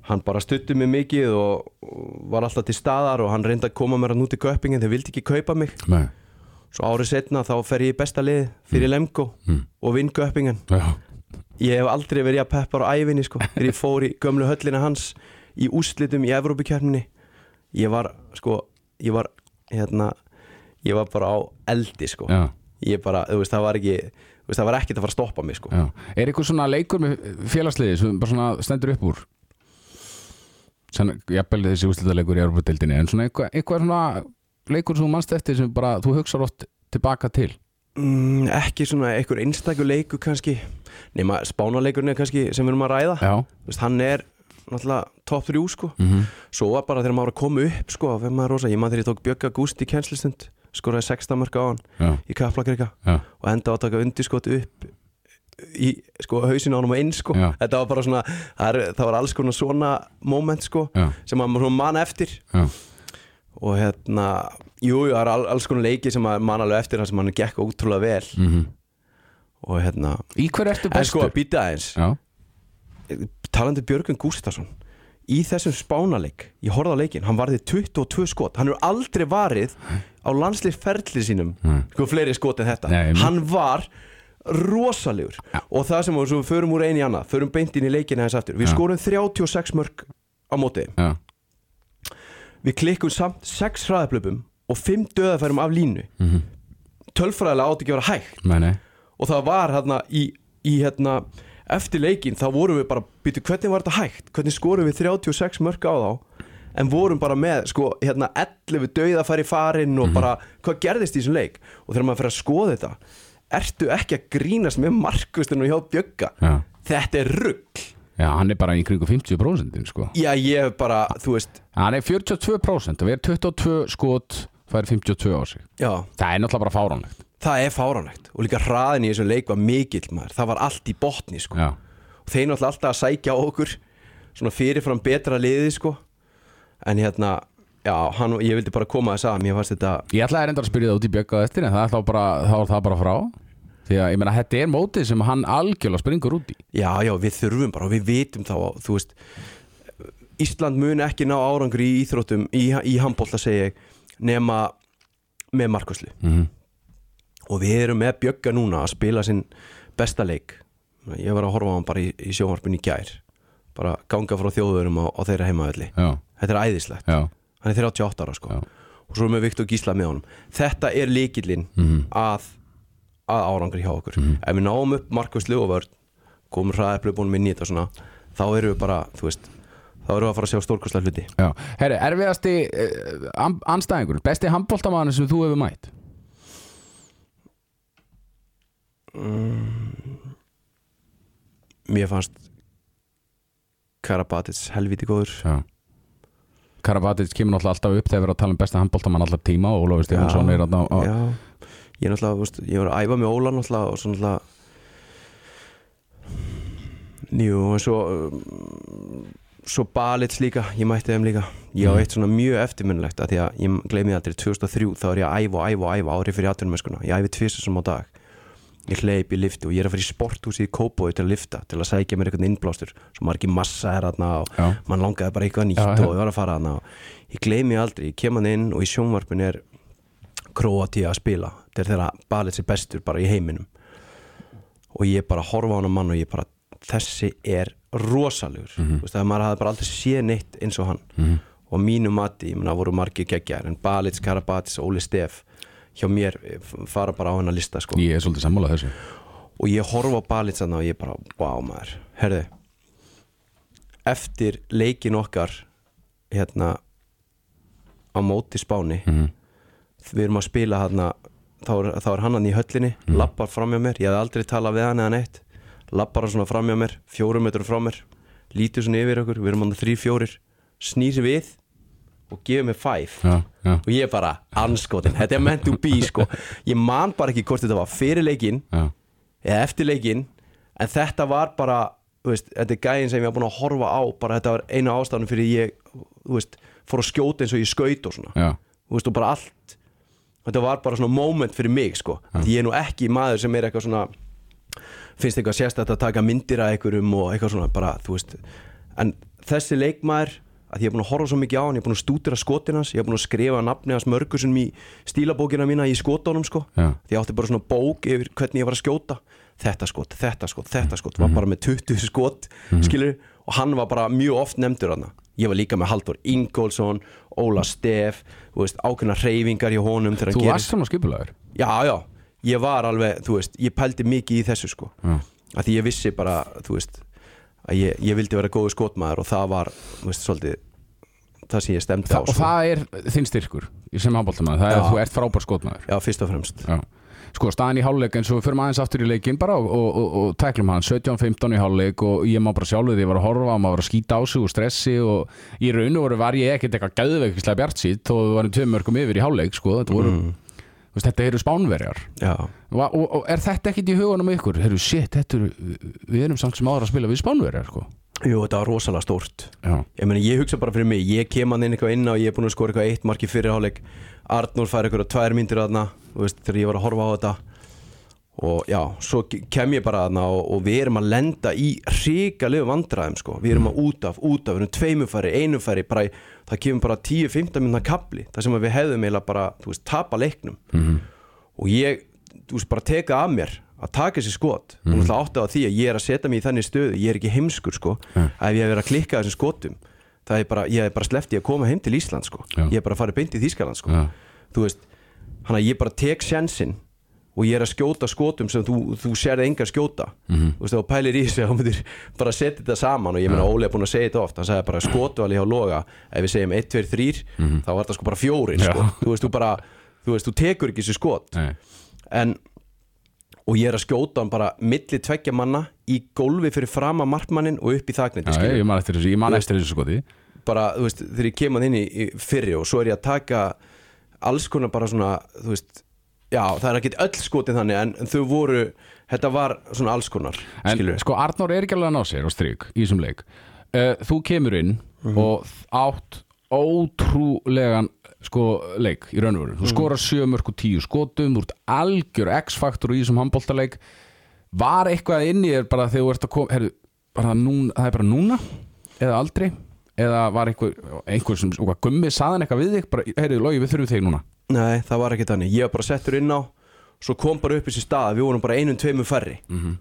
hann bara stutti mig mikið og, var alltaf til staðar og hann reyndi að koma mér að núti köpingin þeir vildi ekki kaupa mig. Nei, svo árið setna þá fer ég í besta lið fyrir Lemko Mm. og vinn köpingin já, ég hef aldrei verið að peppar á ævinni sko. þegar ég fór í gömlu höllina hans í úrslitum í Evrópukjörninni ég var sko ég var hérna ég var bara á eldi sko. Já, ég bara, þú veist, það var ekki veist, það var ekkert að fara að stoppa mig sko. Já. Er eitthvað svona leikur með félagsliði sem bara svona stendur upp úr jafnvel þessi úrslitaleikur í Európa-deildinni en svona eitthvað, eitthvað svona leikur sem þú manst eftir sem bara þú hugsar oft tilbaka til? Mm, ekki svona einhver einstakur leiku kannski nema spánaleikurinn kannski sem við erum að ræða. Veist, hann er náttúrulega top 3 sko. Mhm, svo var bara þegar maður var að koma upp sko þegar maður rosa, ég maður þegar ég tók Bjögga Gúst í kjenslistund skoraði 16 mörg á hann já, í Kaplakrika og enda á að taka undirskot upp í sko hausinu á hann og inn sko. Þetta var bara svona, það, er, það var alls konar svona moment sko sem maður svona man eftir. Já, og hérna, jú, jú, það er all, alls konar leiki sem maður man alveg eftir það sem hann gekk ótrúlega vel. Mhm. Og hérna, Í hver ertu en bestur? sko, býta aðeins talandi Björgun Gústason í þessum spánaleik, ég horfði á leikin hann varði 22 skot, hann hefur aldrei varið á landslið ferlið sínum Nei. sko fleiri skot en þetta. Nei, hann var rosalegur. Já. og það sem við förum úr einu í annað förum beint inn í leikina þess aftur. Við Já. skorum 36 mörg á móti. Þeim. já, við klikkum samt 6 hraðaplöpum og 5 döðafærum af línu. Mhm, tölfræðilega átti ekki að vera hægt. Nei, nei. Og það var hérna í, í hérna eftir leikin þá vorum við bara býtu hvernig var þetta hægt, hvernig skorum við 36 mörg á þá? En vorum bara með sko hérna 11 dauða færi farin og bara hvað gerðist í þessum leik? Og þegar maður fyrir að skoða þetta ertu ekki að grínast með markustinu hjá Bjögga? Já, þetta er rugg já hann er bara í kringu 50% sko. Já ég bara, þú veist. Hann er 42% og við erum 22 skot fær 52 á sig. Já, Það er náttúrulega bara fáránlegt. Það er fáránlegt. Og líka hraðin í þessum leik var mikill maður. Það var allt í botni sko. Já, og þeir náttúrulega alltaf að sækja á okkur svona fyrirfram betra liði sko. En hérna já, hann, ég vildi bara koma þess að mér fannst þetta Ég ætlaði reyndar að spyrja það út í bjögga á eftir en það er þá bara, þá er það bara frá. Því að ég meina þetta er mótið sem hann algjörlega springur út í. Já, já, við þurfum bara og við vitum þá, þú veist Ísland mun ekki ná árangur í íþróttum í, í handbólta segi ég nema með Markuslu mm og við erum með Bjögga núna að spila sinn besta leik. Ég var að horfa á hann bara í, í sjónvarpinu í gær. Bara ganga frá þjóðurum á, á þeirra heimavelli. Þetta er æðislegt, já, hann er 38 ára sko. Og svo erum við Viktor Gísla með honum. Þetta er líkillinn Mhm. að, að árangur hjá okkur. Ef við náum upp Markus Ljóvörd komum hraðaplöpunum inn í þetta svona þá erum við bara, þú veist þá erum við að fara að sjá stórkostlega hluti. Herri, erfiðasti uh, anstæðingur Besti handbóltamaður sem þú hefur mætt? Mér fannst Karabatis helviti góður. Já Karabatic kemur náttúrulega alltaf upp þegar við erum að tala um besta handbóltamann allar tíma og Ólafur Stefánsson er þarna á, já, ég er náttúrulega, veist, ég var að æfa með Óla náttúrulega og svo náttúrulega Jú, en svo um, svo Balits líka, ég mætti þeim líka. Ég á Mhm. eitt svona mjög eftirminnilegt að því að ég gleymi til 2003 þá er ég að æfa og æfa og æfa árið fyrir atvinnumennskuna ég æfi tvisar sem á dag ég hleyp í lifti og ég er að fara í sporthúsi í Kópói til að lifta, til að sækja mér eitthvað innblástur svo margir massa er þarna og Já. mann langaði bara eitthvað nýtt Já, og ég var að fara þarna og ég gleymi aldrei, ég kem hann inn og í sjónvarpin er Kroatia að spila þetta er þeirra Balits er bestur bara í heiminum og ég bara horfa á hann mann og ég bara þessi er rosalegur mm. -hmm. það maður hafði bara aldrei séð neitt eins og hann Mhm. og mínu mati, ég meina voru margir geggjar en Balits, Karabatis og Óli Stef hjá mér eh, fara bara á hennar lista sko. Ég er svolítið sammálað þessu. Og ég horfa á þarna og ég bara, wow maður herðu eftir leikin okkar hérna á móti spáni Mhm. við erum að spila hérna þá er, þá er hann hann í höllinni, lappar fram hjá mér. Ég hef aldrei talað við hann eða neitt. Lappar hann svona fram hjá mér, fjórum metrum frá mér lítur svona yfir okkur, við erum hann þrý fjórir snýr sér við og gefur mér five. Já, já, og ég bara, anskotin, þetta er meant to be sko. ég man bara ekki hvort þetta var fyrir leikinn já, eða eftir leikinn en þetta var bara veist, þetta er gæðin sem ég var búin að horfa á bara þetta var eina ástæðan fyrir ég veist, fór að skjóta eins og ég skaut og svona. Veist, og bara allt þetta var bara svona moment fyrir mig sko. ég er nú ekki maður sem er eitthvað svona finnst eitthvað sérstætt að taka myndir af einhverjum og eitthvað svona bara, en þessi leikmaður að ég er búin að horfa svo mikið á hann, ég er búin að stúdira skotin hans ég er búin að skrifa nafni hans mörgusum í stílabókina mína í skotunum sko. Já. því ég átti bara svona bók yfir hvernig ég var að skjóta. Þetta skot, þetta skot, þetta skot var bara með 20 skot, skilur og hann var bara mjög oft nefndur hann ég var líka með Haldur Ingólfsson Óla Stef, þú veist, ákveðna reyfingar hjá honum þegar Þú hann varst svona skipulagur Já, já, ég var alveg, þú veist, ég pældi mikið í þessu sko. Að því ég vissi bara, þú veist að ég, ég vildi vera góðu skotmaður og það var, veist, svolítið það sem ég stemdi Þa, á Og sko. það er þinn styrkur sem handbóltamaður, það er Já. að þú ert frábær skotmaður Já, fyrst og fremst Já. Sko staðan í hálfleik eins og við förum aðeins aftur í leikin bara og, og, og, og tæklum hann 17-15 í hálfleik og ég má bara sjálfur því ég var að horfa og maður var að skýta á sig og stressi og í raun og veru var ég ekkert eitthvað gæðveikislega bjart sítt og við varum tveim mörgum yfir í hálfleik sko, þetta voru, mm. þetta eru spánverjar Já, og, og, og er þetta ekkert í hugunum ykkur? Herru, shit, þetta eru, við erum samt sem áður að spila við spánverjar sko. jú, þetta var rosalega stórt. Ég meni, ég hugsa bara fyrir mig, ég kem hann inn eitthvað inn og ég er búin að skora eitthvað eitt marki fyrir hálfleik. Arnór fær eitthvað tvær myndir veist, þegar ég var að horfa á þetta. Og já, svo kem ég bara þarna og, og við erum að lenda í hrikalegu vandræðum sko, við erum að út af, út af, við erum tveimufæri, einufæri bara, það kemur bara 10-15 minna kapli, það sem við hefðum eiginlega bara, þú veist, tapa leiknum. -hmm. og ég, þú veist, bara teka af mér að taka þessi skot. Og náttúrulega átti á því að ég er að setja mig í þannig stöðu ég er ekki heimskur sko, ef ég hef verið að klikka þessum skotum, það er bara, ég hef bara í að koma heim til Ísland sko, Já. ég hef bara farið beint í Þýskaland sko, Já. þú veist hann að ég bara tek sjansinn og ég er að skjóta skotum sem þú, þú sérði engar skjóta. Mhm. þú veist, þá pælir í sig þá myndir bara setja þetta saman og ég meina Óli er búin að segja þetta oft hann sagði bara skotu alveg hjá loga ef við segjum 1, 2, 3 þá var þetta sko bara fjórin sko. Þú veist, þú bara þú veist, þú tekur ekki þessu skot. Nei, en og ég er að skjóta hann bara milli tveggja manna í gólfi fyrir fram að markmannin og upp í þakniti Já, ég man eftir þessu, ég man eftir þessu skoti. bara, þú veist, þegar ég kem að inn í, fyrri og svo er ég að taka alls konar bara svona, þú veist já, það er ekki öll skotin þannig en, þau voru, þetta var svona alls konar, En skilur sko Arnór er ekki alveg að ná sér á stryk í þessum leik. Uh, Þú kemur inn og átt ótrúlegan sko leik í raun og veru. Þú skorar sjö mörg og tíu skotum Þú ert algjör X-faktor í þessum handbóltaleik Var eitthvað inn í þér bara þegar þú ert að koma herru, bara núna, það er bara núna eða aldrei? Eða var einhver, einhver sem eitthvað gummi saðan eitthvað við þig? Bara, heyrðu, logi, við þurfum þig núna. Nei, það var ekki þannig, ég var bara settur inn á svo kom bara upp þessi stað, við vorum bara einum tveimum færri. -hmm.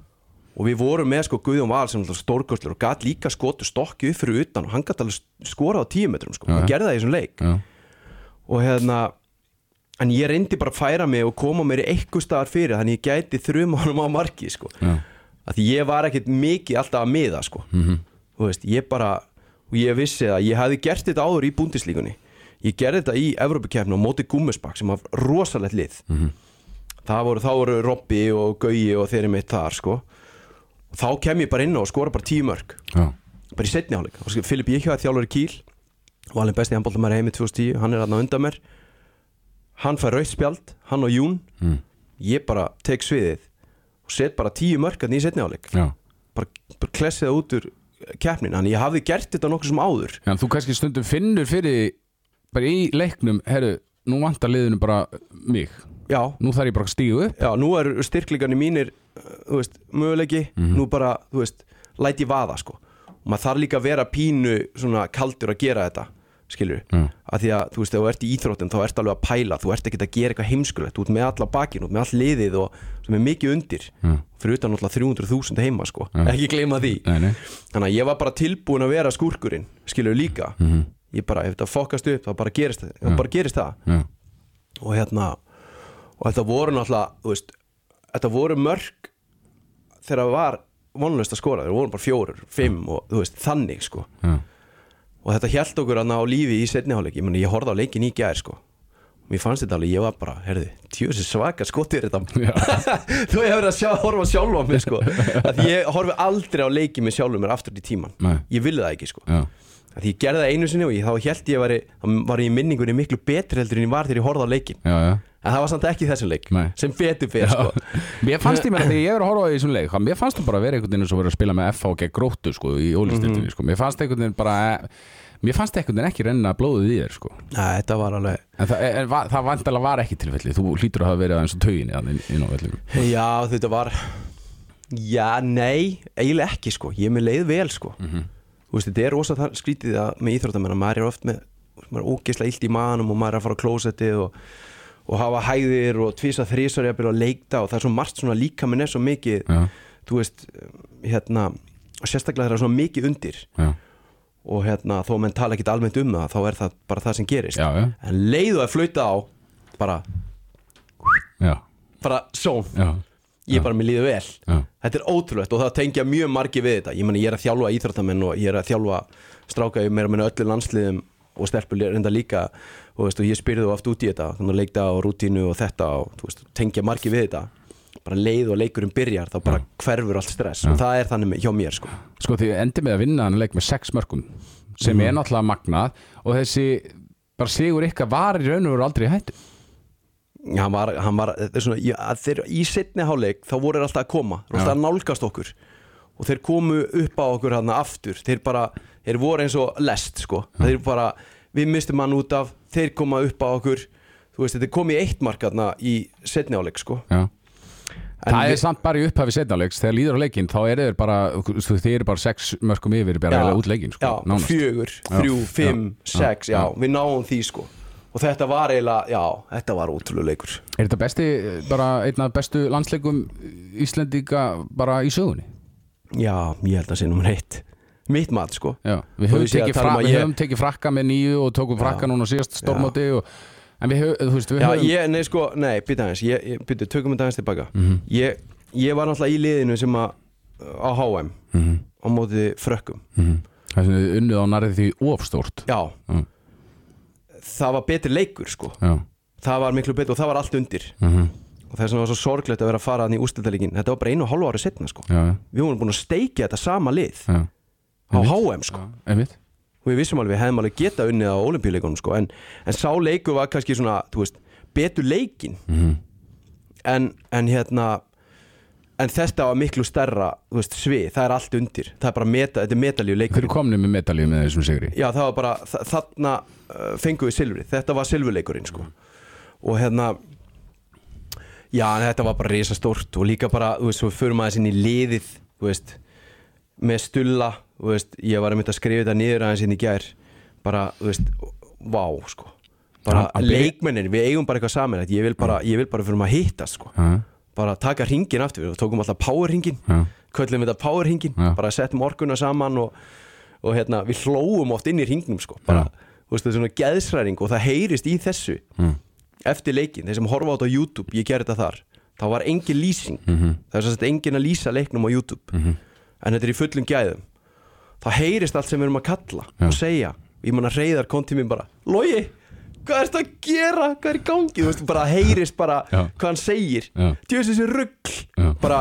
og við vorum með sko Guðjón Val sem stórkostlur og gat líka skotu stokki upp fyrir utan og hann gat alveg skorað á tíu metrum sko, hann já. gerði það í þessum leik. Já, og hérna en ég reyndi bara að færa mig og koma mér í eitthvað staðar fyrir þannig ég gæti þrjum honum á marki sko. já, að því ég var ekkit mikið alltaf að miða sko. Mhm. þú veist, ég bara og ég vissi að ég hefði gert þetta áður í búndislíkunni ég gerði þetta í Evrópukefni og móti Gúmusbakk sem var rosalegt lið Mhm. það voru, þá voru Robby og Gauji og þeirri mitt þar sko. og þá kem ég bara inn á og skora bara tíu mörg já, bara í setni áleik og sko, Filip Jíkjáð þjálfur í Kíl alveg besti handbóltamæri heimi 2010 hann er hann á undan mér. Hann fær rautt spjald, hann og Jún. Mm. ég bara tek sviðið og set bara tíu mörgarni í setni áleik já. bara, bara klessi það út úr keppnin þannig ég hafði gert þetta nokkuð sem áður. Já, þú kannski stundum finnur fyrir bara í leiknum, herru, nú vantar liðinu bara mig, já, nú þarf ég bara að stígu upp. Já, nú er styrklingarnir mínir veist, möguleiki. Nú bara, veist, læt ég vaða sko. Og maður þarf líka að vera pínu svona kaldur að gera þetta skilur Já. að því að þú veist, ef þú ert í íþróttin þá ert alveg að pæla, þú ert ekkert að gera eitthvað heimskulegt. Ert með alla bakinn, þú ert með all liðið og sem er mikið undir, Já. fyrir utan náttúrulega 300.000 heima sko, Já. ekki gleyma því. Nei, nei, þannig að ég var bara tilbúin að vera skúrkurinn skilur líka, ég bara ef þetta fokast upp, þá bara gerist, þá bara gerist það. Já, og hérna og þetta voru náttúrulega þú veist, þetta voru mörg þegar það var vonlust að skora, þeir voru bara fimm og þetta hjælt okkur að ná lífi í setniháleik ég, meni, ég horfði á leikin í gær sko. Mér fannst þetta alveg, ég var bara, herði tjóðs svaka skotir þetta. Þú hefur verið að sjá, horfa sjálfa á mig sko. Að ég horfi aldrei á leiki með sjálfum mér aftur í tíman, Nei. ég villi það ekki sko. Já, að ég gerði það einu sinni og ég, þá held ég að væri, þá var ég í minningunni miklu betri heldur en ég var þegar ég horfði á leikin já, já. en það var samt ekki þessum leik Nei. sem betur fyrir sko. Mér fannst ég með þegar ég er að horfa á því þessum leik mér fannst það bara að vera einhvern veginn eins og vera að spila með FH gegn gróttu sko í ólistildinni sko. mér fannst einhvern veginn bara mér fannst einhvern veginn ekki renna blóðið í þér sko. Nei, þetta var alveg en það, en, var- það vantilega var ekki tilfelli þú hlýtur að hafa verið aðeins og tauginni Já, þetta var Já, nei, eiginlega ekki sko. Ég er með leið vel sko þú veist, þetta er það skrítið að með íþróttamenn að maður er oft með maður er ógeðslega illt í manum og maður er að fara á klósettið og, og hafa hæðir og tvisa þrísar jafnvel að leikta og það er svo margt svona líka með svo mikið Já, þú veist, hérna og sérstaklega það er svona mikið undir já, og hérna, þó menn tala ekkit almennt um það þá er það bara það sem gerist. Já, en leiðu að flauta á bara, bara já, ég er bara með líðu vel. Já. þetta er ótrúlegt og það tengja mjög margi við þetta. Ég, meni, ég er að þjálfa íþróttamenn og ég er að þjálfa stráka í meira meina öllu landsliðum og stelpur reynda líka og, veist, og ég spyrði þú oft út í þetta þannig að leikta á rútínu og þetta og veist, tengja margi við þetta. Bara leið og leikurinn byrjar þá bara hverfur allt stress og það er þannig hjá mér sko. Sko því endi með að vinna hann leik með sex mörgum sem er náttúrulega magnað og þessi bara sigur ykkar var í raun og veru aldrei hættu hann var, hann var svona, að þeir, í setni háleik þá voru þeir alltaf að koma, þeir alltaf að nálgast okkur. Og þeir komu upp á okkur hann aftur, þeir bara, þeir voru eins og lest sko, þeir bara við mistum hann út af, þeir koma upp á okkur. Þú veist, þetta kom í eitt mark hann í setni háleik sko. Já. En það við- er samt bara í upphafi setnafleiks þegar líður á leikinn þá er þeir bara þið eru bara sex mörgum yfir bara Já, út leikinn sko, já, nánast. fjögur, Já, þrjú, já, fimm, já, sex, já, já. við náum því sko og þetta var eiginlega, já, þetta var ótrúlega leikur. Er þetta besti, bara einn af bestu landsleikum Íslendinga bara í sögunni? já, ég held að sé nummer eitt. Mitt mat sko. Já, við höfum, tekið, fra, um við ég- höfum tekið frakka með nýju og tókum frakka núna síðast stórmóti og, en við höfum, þú veist, við Já, höfum ég, nei sko, nei, býta aðeins ég, ég, býta, tökum við aðeins tilbaka. Mhm. ég, ég var náttúrulega í liðinu sem að á HM Mhm. á móti frökkum. Það sem við unnið á nærið því ofstórt Já. Mm. Það var betri leikur sko. Já, Það var miklu betur og það var allt undir. Mhm, og þess vegna var svo sorglegt að vera að fara hann í ústildalíkin Þetta var bara einu og hálfu ári setna sko. Já, Við vorum búin að steikja þetta sama lið já. á HM sko. Og við vissum alveg, við hefðum alveg geta unnið á olimpíuleikunum sko. En, en sá leikur var kannski svona, þú veist, betur leikin Mhm. en, en hérna en þetta var miklu stærra þú veist, svið, það er allt undir. Það er bara meta, þetta er metalíu Þeir leikur eru komni með medalíu með þessum sigri? Já það var bara, þa þarna uh, fengum við silfrið, þetta var silfurleikurinn sko. Og hérna já, þetta var bara risastórt og líka bara, þú veist, svo förum aðeins inn í liðið þú veist, með stulla þú veist, ég var einmitt að skrifa þetta niður aðeins inn í gær. Bara, þú veist, vá, sko. Bara leikmennir, við eigum bara eitthvað saman ég vil bara, ég vil bara fyrir að hittast sko bara taka ringin aftur, við tókum alltaf power ringin já, köllum þetta power ringin Já. bara settum orkuna saman og, og hérna, við hlóum oft inn í ringnum sko, bara, þú veist, það er svona geðsræring og það heyrist í þessu Mm. eftir leikin, þeir sem horfa á þetta á YouTube ég gerði þetta þar, þá var engin lýsing. Mhm. það er svo að engin að lýsa leiknum á YouTube. En þetta er í fullum gæðum. Þá heyrist allt sem við erum að kalla og segja, ég man að reyðar kom til mér bara, Logi, hvað ertu að gera? Hvað er í gangi, þú veist, bara heyrist bara Já. hvað hann segir. Djöðs þessi rugg Já. bara,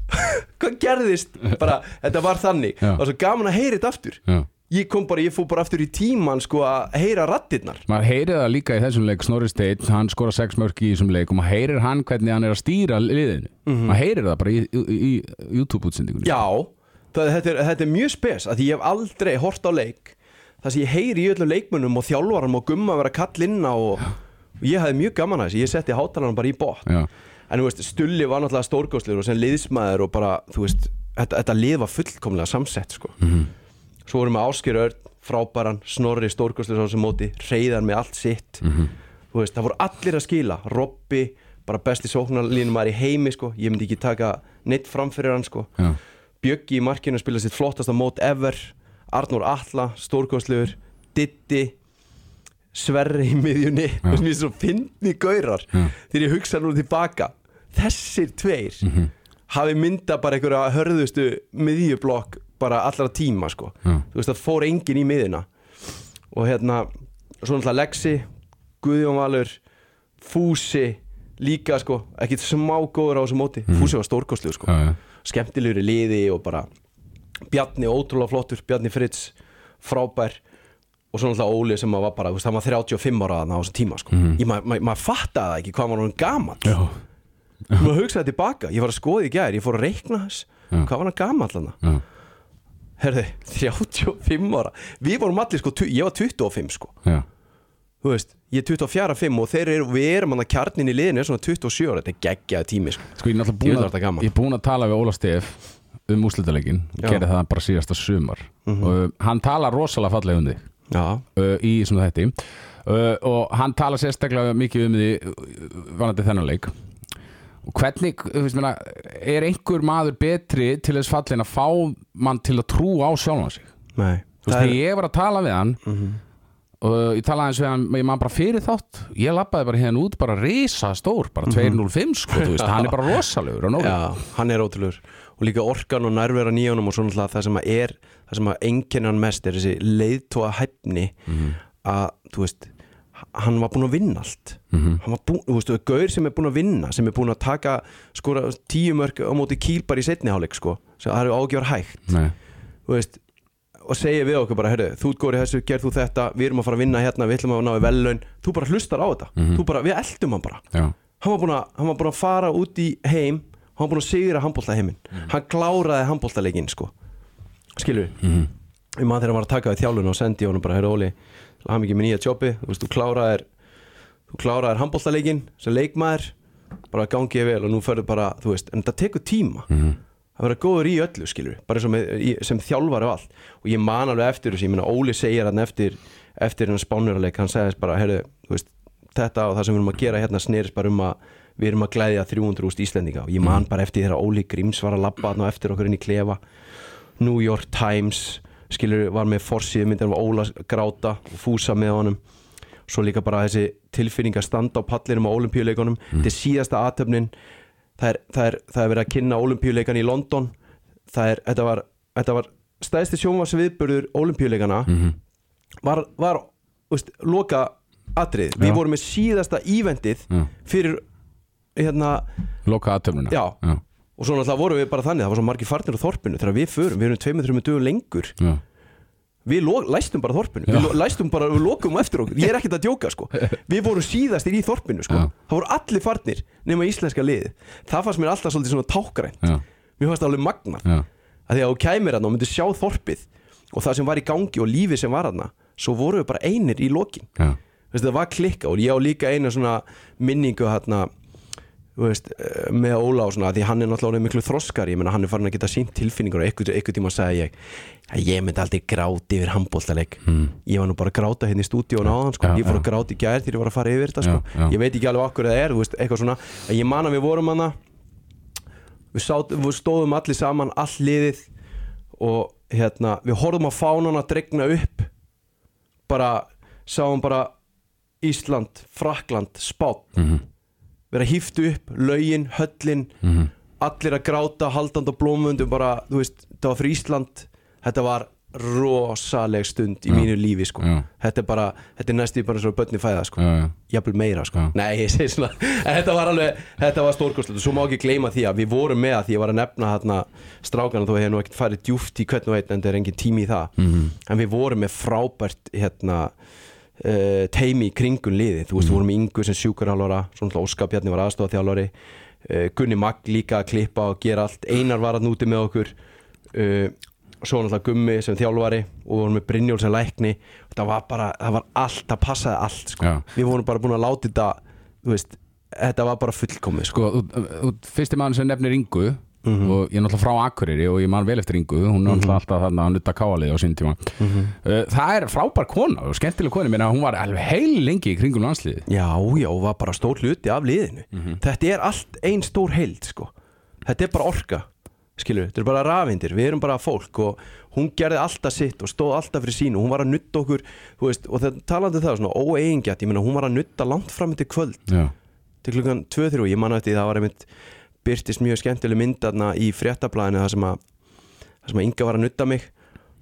hvað gerðist? Bara, þetta var þannig. Já. og svo gaman að heyra þetta aftur. Já. Ég kom bara, ég fór bara aftur í tíman sko að heyra rattirnar maður heyrir það líka í þessum leik Snorri Steinn, hann skora sex mörk í þessum leik og maður heyrir hann hvernig hann er að stýra liðinu. Maður heyrir það bara í, í, í YouTube-útsendingunni. Mhm. já, það, þetta, er, þetta er mjög spes að ég hef aldrei hort á leik það sem ég heyri í öllum leikmönnum og þjálfarum og gumma vera kall inna og, og ég hefði mjög gaman að þessu, ég setti hátalarna bara í bótt en þú veist, Stulli var náttúrulega stórgóðslegur og sem liðsmaður og bara, þú veist þetta, þetta lið var fullkomlega samsett sko. svo vorum við Ásker Örn frábæran, Snorri stórgóðslegur þessu móti reyðar með allt sitt. Þú veist, það voru allir að skila. Robby, bara besti sóknarlínum maður í heimi, sko, ég myndi ekki taka neitt framfyrir hann, sko. Bjöggi í markinu spila sitt flottasta mót ever Arnór Alla, stórgóðslegur Ditti Sverri í miðjunni. Og sem ég svo fyndni gaurar. Já. þegar ég hugsa nú tilbaka þessir tveir Mhm. hafi mynda bara einhverja hörðustu miðjublokk bara allra tíma sko. Þú veist það fór engin í miðina og hérna svo náttúrulega Lexi, Guðjón Valur Fúsi líka sko, ekkit smá góður á þessu móti. Fúsi var stórkostlegur sko. Skemmtilegur í liði og bara Bjarni ótrúlega flottur, Bjarni Fritz frábær og svo náttúrulega Óli sem var bara, hann var 35 ára á þessum tíma sko. Mhm. ég, maður ma ma fattaði það ekki hvað hann var hann gamall já, maður hugsaði tilbaka, ég var að skoða í gær ég fór að reikna þess, Já. hvað var hann þarna já, herði, 35 ára við vorum allir sko, ég var 25 sko já. þú veist, ég er 24-5 og þeir eru, við erum hann að kjarnin í liðinu er svona 27 ára, þetta er geggjaði tími sko. sko ég er búin það að gaman. búin að tala við Óla Stef um úslitaleikin Já. gerði það bara síðasta sumar. Og hann talar rosalega fallega um þig. Já, uh, í svona þetta uh, og hann talar sérstaklega mikið um því vanandi þennan leik. Og hvernig, þú veist meina er einhver maður betri til þess fallin að fá mann til að trúa á sjálfan sig? Nei. Þú veist, þegar ég var að tala við hann og ég talaði eins við hann ég man bara fyrir þátt, ég labbaði bara hérna út bara risa stór, bara 205 sko, þú veist, hann er bara rosalegur og nóg. Já, hann er ótrúlegur og líka orkan og nærvera nýjónum og svona það sem að er það sem að hann mest er þessi leiðtóa hæfni að, þú veist hann var búinn að vinna allt. Hann var búinn, þú veist, gaur sem er búinn að vinna sem er búinn að taka, skora tíu mörg á móti kýl bara í setni hálfleik, sko sem það eru ágjör hægt, veist og segja við okkur bara, heyrðu, þú góður í þessu, gerð þú þetta við erum að fara að vinna hérna, við ætlum að ná í vellaun þú bara hlustar á þetta, þú bara, við eldum hann bara. Hann var að, hann var búinn að fara út í heim hann var búinn að sigra handbólta heiminn hann kláraði handbóltaleikin sko. Skilur við ég maður þegar hann var að taka við þjálun og sendi honum bara hér Óli, hann ekki með nýja jobbi. Þú veist, þú kláraðir þú kláraðir handbóltaleikin sem leikmaður. Bara gangi ég vel og nú ferðu bara þú veist, en það tekur tíma. Að vera góður í öllu skilur við, bara og í, sem þjálfar og allt. Og ég man alveg eftir þessu, ég meina Óli segir hann eftir eftir hann spánurleik, hann segist bara heyrðu, þú veist, þetta og það sem við erum að gera hérna snerist bara um að við erum að glæðja 300 úst Íslendinga. Og ég man bara eftir þegar Óli Gríms var að labba þarna á eftir okkur inn í klefa. New York Times skilur var með forsíðu myndir af Óla gráta og fúsa með honum. Svo líka bara þessi tilfinning að standa á pallinum á olimpíuleikunum þetta er síðasta aðtöfnin það er, það, er, það er verið að kynna olimpíuleikan í London. Það er, þetta var, þetta var stæðsti sjónvars viðbörður olimpíuleikana var, var veist, loka atrið, við vorum með síðasta ívendið fyrir hérna, loka aðtöfnuna Já. já, og svo náttúrulega vorum við bara þannig það var svo margir farnir á þorpinu þegar við förum, við erum tveimur, þreimur dögum lengur já. við lo- læstum bara þorpinu við lo- læstum bara, við lokum eftir okkur ég er ekkert að djóka sko við vorum síðastir í þorpinu sko Já. það voru allir farnir nema íslenska liðið það fannst mér alltaf svolítið svona tákgrænt Já. mér fannst það alveg magnað Já. að því að þú kæmir hann og myndir sjá þorpið og það sem var í gangi og lífið sem var hann svo voru við bara einir í lokin Já. Veistu, það var klikka og ég á líka eina svona minningu hérna veist, eh, með Óla og svona því hann er náttúrulega miklu þroskar ég meina hann er farin að geta sínt tilfinningur og eitthvað, eitthvað tíma sagði ég að ég myndi aldrei gráti yfir handbóltaleik mm. ég var nú bara að gráta hérna í stúdíun áðan sko. Já, ég fór já. að gráta í gær þegar ég var að fara yfir þetta sko. Já. ég veit ekki alveg okkur það er veist, eitthvað svona, en ég man að við vorum hana við, sát, við stóðum allir saman all liðið og hérna, við horfum á fánana dregna upp bara, sáum bara Ísland, Frakland, Spán Mhm. Vera hýftu upp, laugin, höllin Mhm. allir að gráta, haldandi á blómundum bara, þú veist, þetta var fyrir Ísland þetta var rosaleg stund í mínu lífi, sko Já. þetta er bara, þetta er næstu bara svo börni fæða, sko Já, já. jafnvel meira, sko Já. nei, ég segi svona, þetta var alveg þetta var stórkostlegt og svo má ekki gleyma því að við vorum með að því ég var að nefna þarna strákana, þú hefur nú ekkert farið djúft í hvern og einn en það er engin tími í það Mhm. en við vorum með frábært hérna uh, teimi í kringun liði þú veist, við vorum Ingu sem sjúkurhálfara svo náttúrulega Óskar Bjarni var aðstofþjálfari uh, Gunni Magg líka að klippa og gera allt. Einar var að núti með okkur. Uh, svo náttúrulega Gummi sem þjálfari og við vorum með Brynjól sem lækni. Það var bara, það var allt, það passaði allt sko. Við vorum bara búin að láta þetta þú veist, þetta var bara fullkomið sko. Sko, fyrsti maður sem nefnir Ingu Mhm. og ég er náttúrulega frá Akureyri og ég man vel eftir Ingu. Hún er náttúrulega alltaf þarna að nutta káalið á sín tíma. Mhm. uh, það er frábær kona og skemmtileg kona, minna hún var alveg heil lengi í kringum landsliði Já, já, og var bara stór hluti af liðinu. Þetta er allt ein stór heild sko. Þetta er bara orka Skilur, þetta er bara rafindir, við erum bara fólk og hún gerði alltaf sitt og stóð alltaf fyrir sínu, hún var að nutta okkur veist, og þetta talandi um það svona meina hún var að nutta langt fram til kvöld. Já, til klukkan 2-3, ég man það var einmitt byrtist mjög skemmtileg mynd þarna í fréttablaðinu það sem að það sem að Inga var að nutta mig.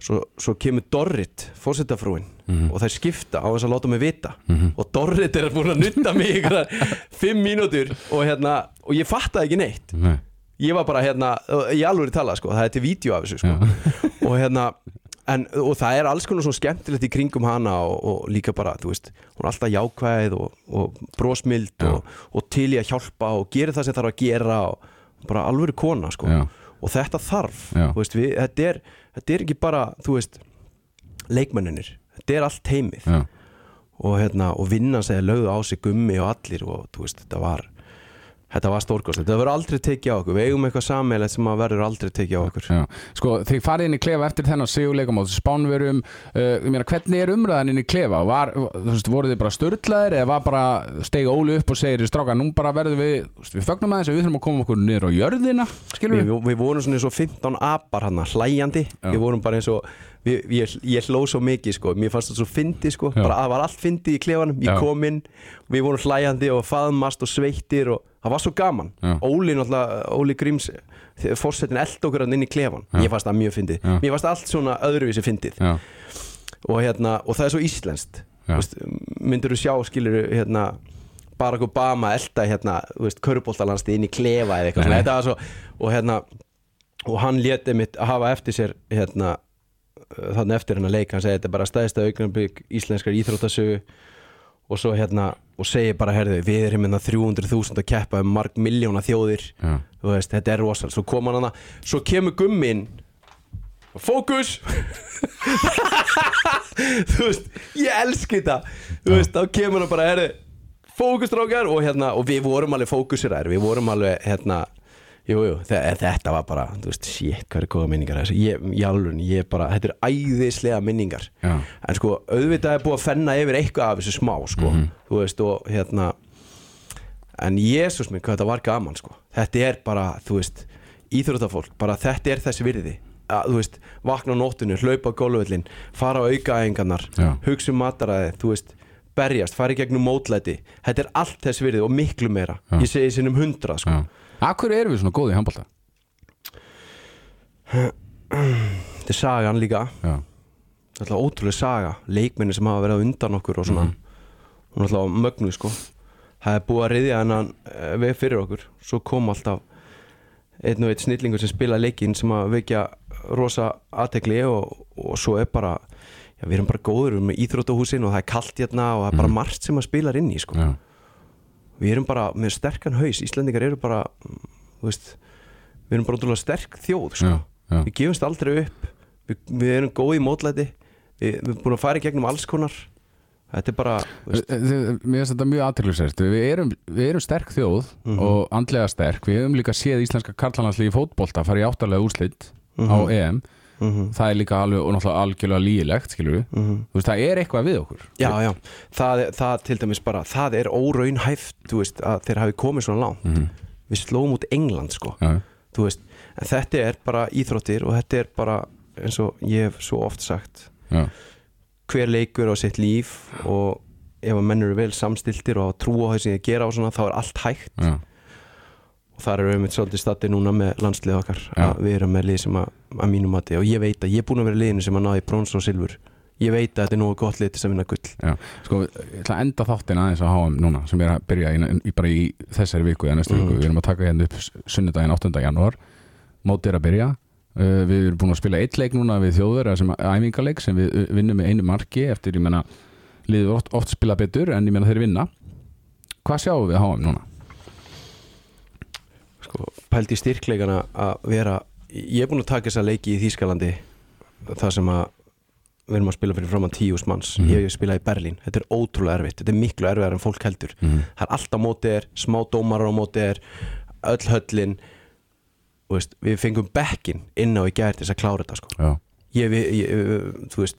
Svo, svo kemur Dorrit, fórsetafrúin og þær skipta á þess að láta mig vita. Og Dorrit er búin að nutta mig einhverjar fimm mínútur og hérna, og ég fattaði ekki neitt. Nei, ég var bara hérna, ég alveg tala sko, það er til vídeo af þessu sko. Og hérna En, og það er alls konar svona skemmtilegt í kringum hana og, og líka bara, þú veist hún er alltaf jákvæð og, og brósmild og, og til í að hjálpa og gerir það sem þarf að gera og bara alvöru kona sko. Já. og þetta þarf, Já. þú veist, við, þetta, er, þetta er ekki bara, þú veist leikmenninir, þetta er allt heimið. Og, hérna, og vinna segja lögðu á sig gummi og allir og þú veist, þetta var þetta var stórkost þetta verður aldrei tekið á okkur, við eigum eitthvað sammeilegt sem verður aldrei tekið á okkur. Já, sko þið farið inn í klefa eftir þennan sigurleika á spánverum, uh, ég meina hvernig er umræðan inn í klefa, var, veist, voruð þið bara störtlaðir eða var bara stegi Óli upp og segir stráka, nú bara verðum við, við fögnum aðeins við þurfum að koma okkur niður á jörðina, við, við? við vorum svona eins og 15 apar hann hlæjandi, Já. við vorum bara eins og við, ég, ég hló svo mikið sko, mér fannst það svo fyndi sko, bara það var allt fyndi í klefanum, ég Já. kom inn við vorum hlæjandi og faðmast og sveittir og það var svo gaman, Já. Óli Óli Gríms fórsetin eld okkur inn í klefan, Já. ég fannst það mjög fyndið. Mér fannst allt svona öðruvísi fyndið. Og, hérna, og það er svo íslenskt. Já. Þú þú sjá skilur hérna, Barack Obama elda hérna, köruboltalansti inn í klefa eða eitthvað Nei, svona og hérna og hann léti mitt að hafa eftir sér hérna þannig eftir hennar leik, hann segi þetta er bara stæðista augnablik íslenskar íþróttasögu og svo hérna og segir bara herðu, við erum hérna 300.000 að keppa um marg miljóna þjóðir. Já, þú veist, þetta er rosal svo kom hann hana, svo kemur gummin fókus! Þú veist ég elski þetta. Þú veist, þá kemur hann bara herri, fókustrákar og hérna og við vorum alveg fókusiræðir, við vorum alveg hérna, jú, jú, þe- þetta var bara þú veist, shit, hvað er góða minningar þessu? Ég, alveg, ég bara, þetta er æðislega minningar. Já, en sko, auðvitað er búið að fenna yfir eitthvað af þessu smá, sko. Þú veist, og hérna en Jésús minn, hvað þetta var gaman, sko. Þetta er bara, þú veist íþróttafólk, bara þetta er þessi virði. Að, þú veist, vakna á nóttinu, hlaupa á góluvöllin fara á aukaæðingarnar hugsa um mataræði, þú veist berjast, fara í gegnum mótlæti. Þetta er allt þessi virði og miklu meira. Já. ég segi sinnum hundra, sko. Já Akkur erum við svona góði í handbólta? þetta er sagan líka. Já, þetta er alltaf ótrúlega saga. Leikminni sem hafa verið undan okkur og svona. Hún er alltaf mögnuð sko. Það er búið að riðja hennan eh, veg fyrir okkur. Svo kom alltaf einn og einn snillingur sem spila leikinn sem að vekja rosa aðtekli og, og svo er bara já, við erum bara góður við erum með íþróttahúsin og það er kalt hérna og það er bara margt sem að spila inn í sko. Já, við erum bara með sterkan haus. Íslendingar eru bara mm, veist, við erum bara ótrúlega sterk þjóð sko. já, já. við gefumst aldrei upp. Við, við erum góð í mótlæti. Við, við erum búin að fara í gegnum alls konar. Þetta er bara Mér finnst þetta mjög aðtryggsvært við, erum- við erum sterk þjóð og andlega sterk. Við höfum líka séð íslenska karlalandsli í fótbolta fara í áttalega úrslit á EM Mhm. Það er líka alveg og náttúrulega algjörlega skilur við Þú veist, það er eitthvað við okkur. Já, já, það, það til dæmis bara það er óraunhæft veist, að þeir hafi komið svona langt. Við slóum út England sko. Veist, þetta er bara íþróttir og þetta er bara eins og ég hef svo oft sagt já, hver leikur á sitt líf og ef að menn eru vel samstiltir og trú á þessi að gera og svona þá er allt hægt þar erum við svolítið statið núna með landslið okkar Já. að við erum með lið sem að, að mínum mati og ég veit að ég er búin að vera liðinu sem að náði brons og silfur. Ég veit að þetta er nógu gott lið til að vinna gull. Já. Sko, ég ætla að enda þáttin aðeins að HM núna sem er að byrja í, í, bara í þessari viku eða næstu viku, við erum að taka hérna upp sunnudaginn 8. janúar. Mótið er að byrja. Uh, við erum búin að spila eitt leik núna við þjóðverða sem æfingaleik sem við uh, vinnum með einu marki eftir, ég menna, liður oft, oft spila betur en ég menna þeir vinna. Hvað sjáum við HM núna? Sko, pælt í styrkleikana að vera ég er búin að taka þessa leiki í Þýskalandi það sem að við erum að spila fyrir framann tíus manns Mhm. ég hef spilað í Berlín, þetta er ótrúlega erfitt þetta er miklu erfiðar en fólk heldur Mhm. það er alltaf mótið er, smá dómarar á mótið er öll höllin veist, við fengum bekkin inn á í til þess að klára þetta sko. Ég, ég, veist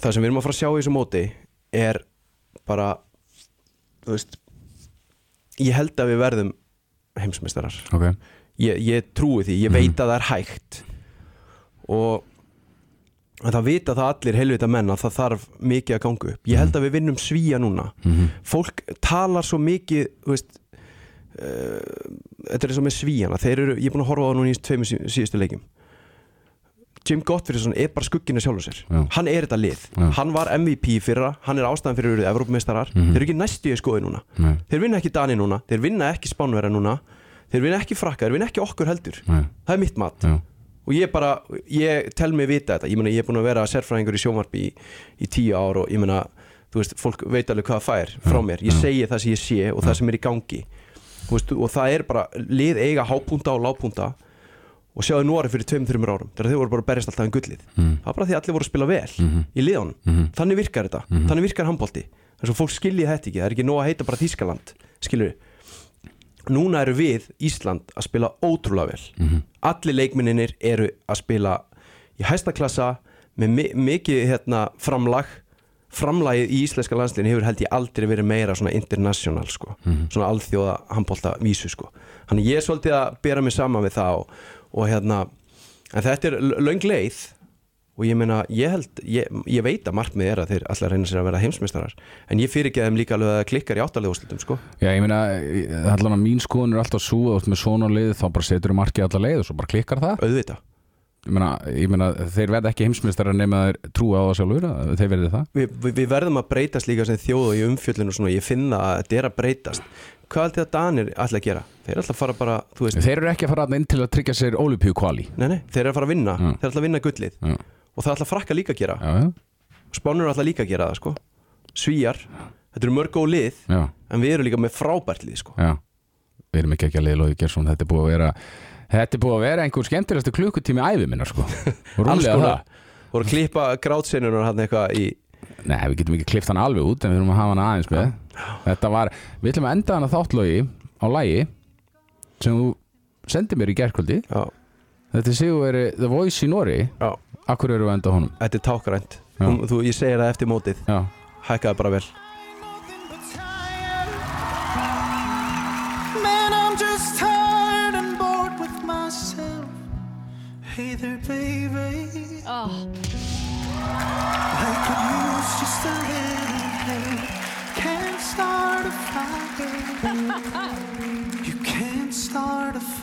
það sem við erum að fara að sjá í þessu móti er bara veist ég held að við verðum heimsmeistarar. Ok. Ég, ég trúi því, ég veit að það er hægt. Og að það vita það allir helvita menn að það þarf mikið að ganga upp. Ég held að við vinnum svíja núna. Fólk talar svo mikið veist uh, þetta er eins og með svíjana þeir eru, ég er búin að horfa á það núna í tveimur sí- síðustu leikjum Jim Gottfriðsson er bara skugginu sjálfur sér. Já. hann er þetta lið, Já. hann var MVP fyrra hann er ástæðan fyrir að eru Evrópumeistarar. Þeir eru ekki næstu í skoði núna. Nei, þeir vinna ekki Dani núna, þeir vinna ekki Spánverja núna þeir vinna ekki Frakka, þeir vinna ekki okkur heldur. Nei, það er mitt mat. Já, og ég bara, ég tel mig vita þetta. Ég meina ég er búin að vera sérfræðingur í sjónvarpi í, í tíu ár og ég veist, fólk veit alveg hvað það fær frá mér. Ég segi það sem ég sé og það sem er í gangi. Veist, og það er bara lið eiga hápunta og lápunta og sjáðu nú árið fyrir tveim, þreimur árum þegar þau voru bara að berjast alltaf um gullið. Það var bara því að allir voru að spila vel í liðunum. Þannig virkar þetta, þannig virkar handbólti þess að fólk skilji þetta ekki, það er ekki nóg að heita bara Þískaland skilur núna eru við Ísland að spila ótrúlega vel. Allir leikminninir eru að spila í hæsta klassa með mi mikið hérna, framlag. Framlagið í íslenska landsliðin hefur held ég aldrei verið meira svona international sko. svona alþjóða handbólta vísu sko. ég er svolítið að bera mig saman við það og, og hérna en þetta er l- löng leið. Og ég meina, ég held, ég, ég veit að markmið er að þeir allar reyna sér að vera heimsmeistarar. En ég fyrir ekki að þeim líka alveg að klikkar í áttalegu úrslitum sko. Já, ég meina, allan að mín skoðun er alltaf svo að með svona lið þá bara setur þú markið alla leið og svo bara klikkar það. Auðvita Ég meina, ég meina þeir verða ekki heimsmyndstara nema þeir trúa á það sjálfur þeir verði það. Vi, vi, við verðum að breytast líka sem þjóð og í umfjöllinu og svona, ég finna að þetta er að breytast. Hvað er þetta Danir ætla að gera? Þeir er alltaf að fara bara, þú veist, Þeir eru ekki að fara inn til að tryggja sér ólupíu kvali nei nei, þeir eru að fara að vinna. Já. þeir eru alltaf að vinna gullið. Já, og það ætla að frakka líka að gera. Já, Spánur eru alltaf líka að gera það, sko. Svíjar, þetta eru mörg góð lið já, en við erum líka með frábært lið, sko. Við erum ekki ekki að leiða Lóði Gersson Þetta er búið að vera Þetta er búið að vera einhver skemmtilegastu klukkutími æfi minna sko. Rúmlega það. Voru að klippa grátsennunar hann eitthvað í Nei, við getum ekki klift hann alveg út En við erum að hafa hann aðeins með. Þetta var, við ætlum að enda hann að þáttlögi Á lægi Sem þú sendið mér í gerkvöldi já, Þetta séu veri The Voice í Nóri Akkur eru við að enda honum? Þetta er tákrænt þú, þú, ég segir það eftir mótið, hækkaði bara vel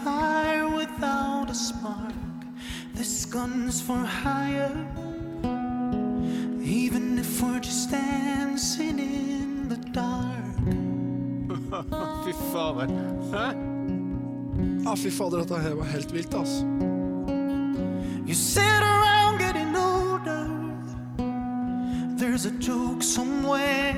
fire without a spark. This gun's for hire. Even if we're just dancing in the dark. Fy fader. Hæ? Ja, fy fader, dette her var helt vilt, altså. You sit around getting older. There's a joke somewhere,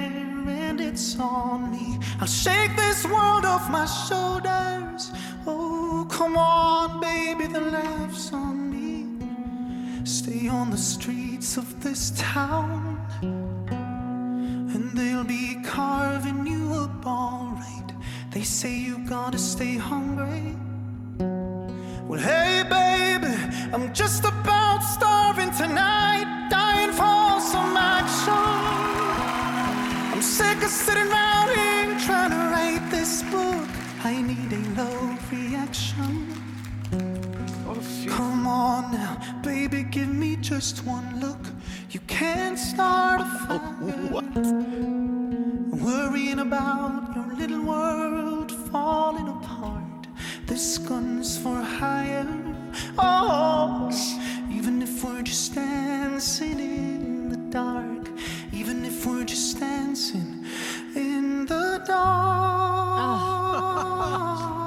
and it's on me. I'll shake this world off my shoulders. Oh, come on, baby, the laughs on me. Stay on the streets of this town, and they'll be carving you up alright. They say you gotta stay hungry. Well, hey, baby, I'm just about starving tonight, dying for some action. I'm sick of sitting around here trying to write this book. I need a love reaction. Come on now, baby, give me just one look. You can't start a oh, fire. What? Worrying about your little world falling apart. This gun's for hire. Oh, even if we're just dancing in the dark, even if we're just dancing in the dark.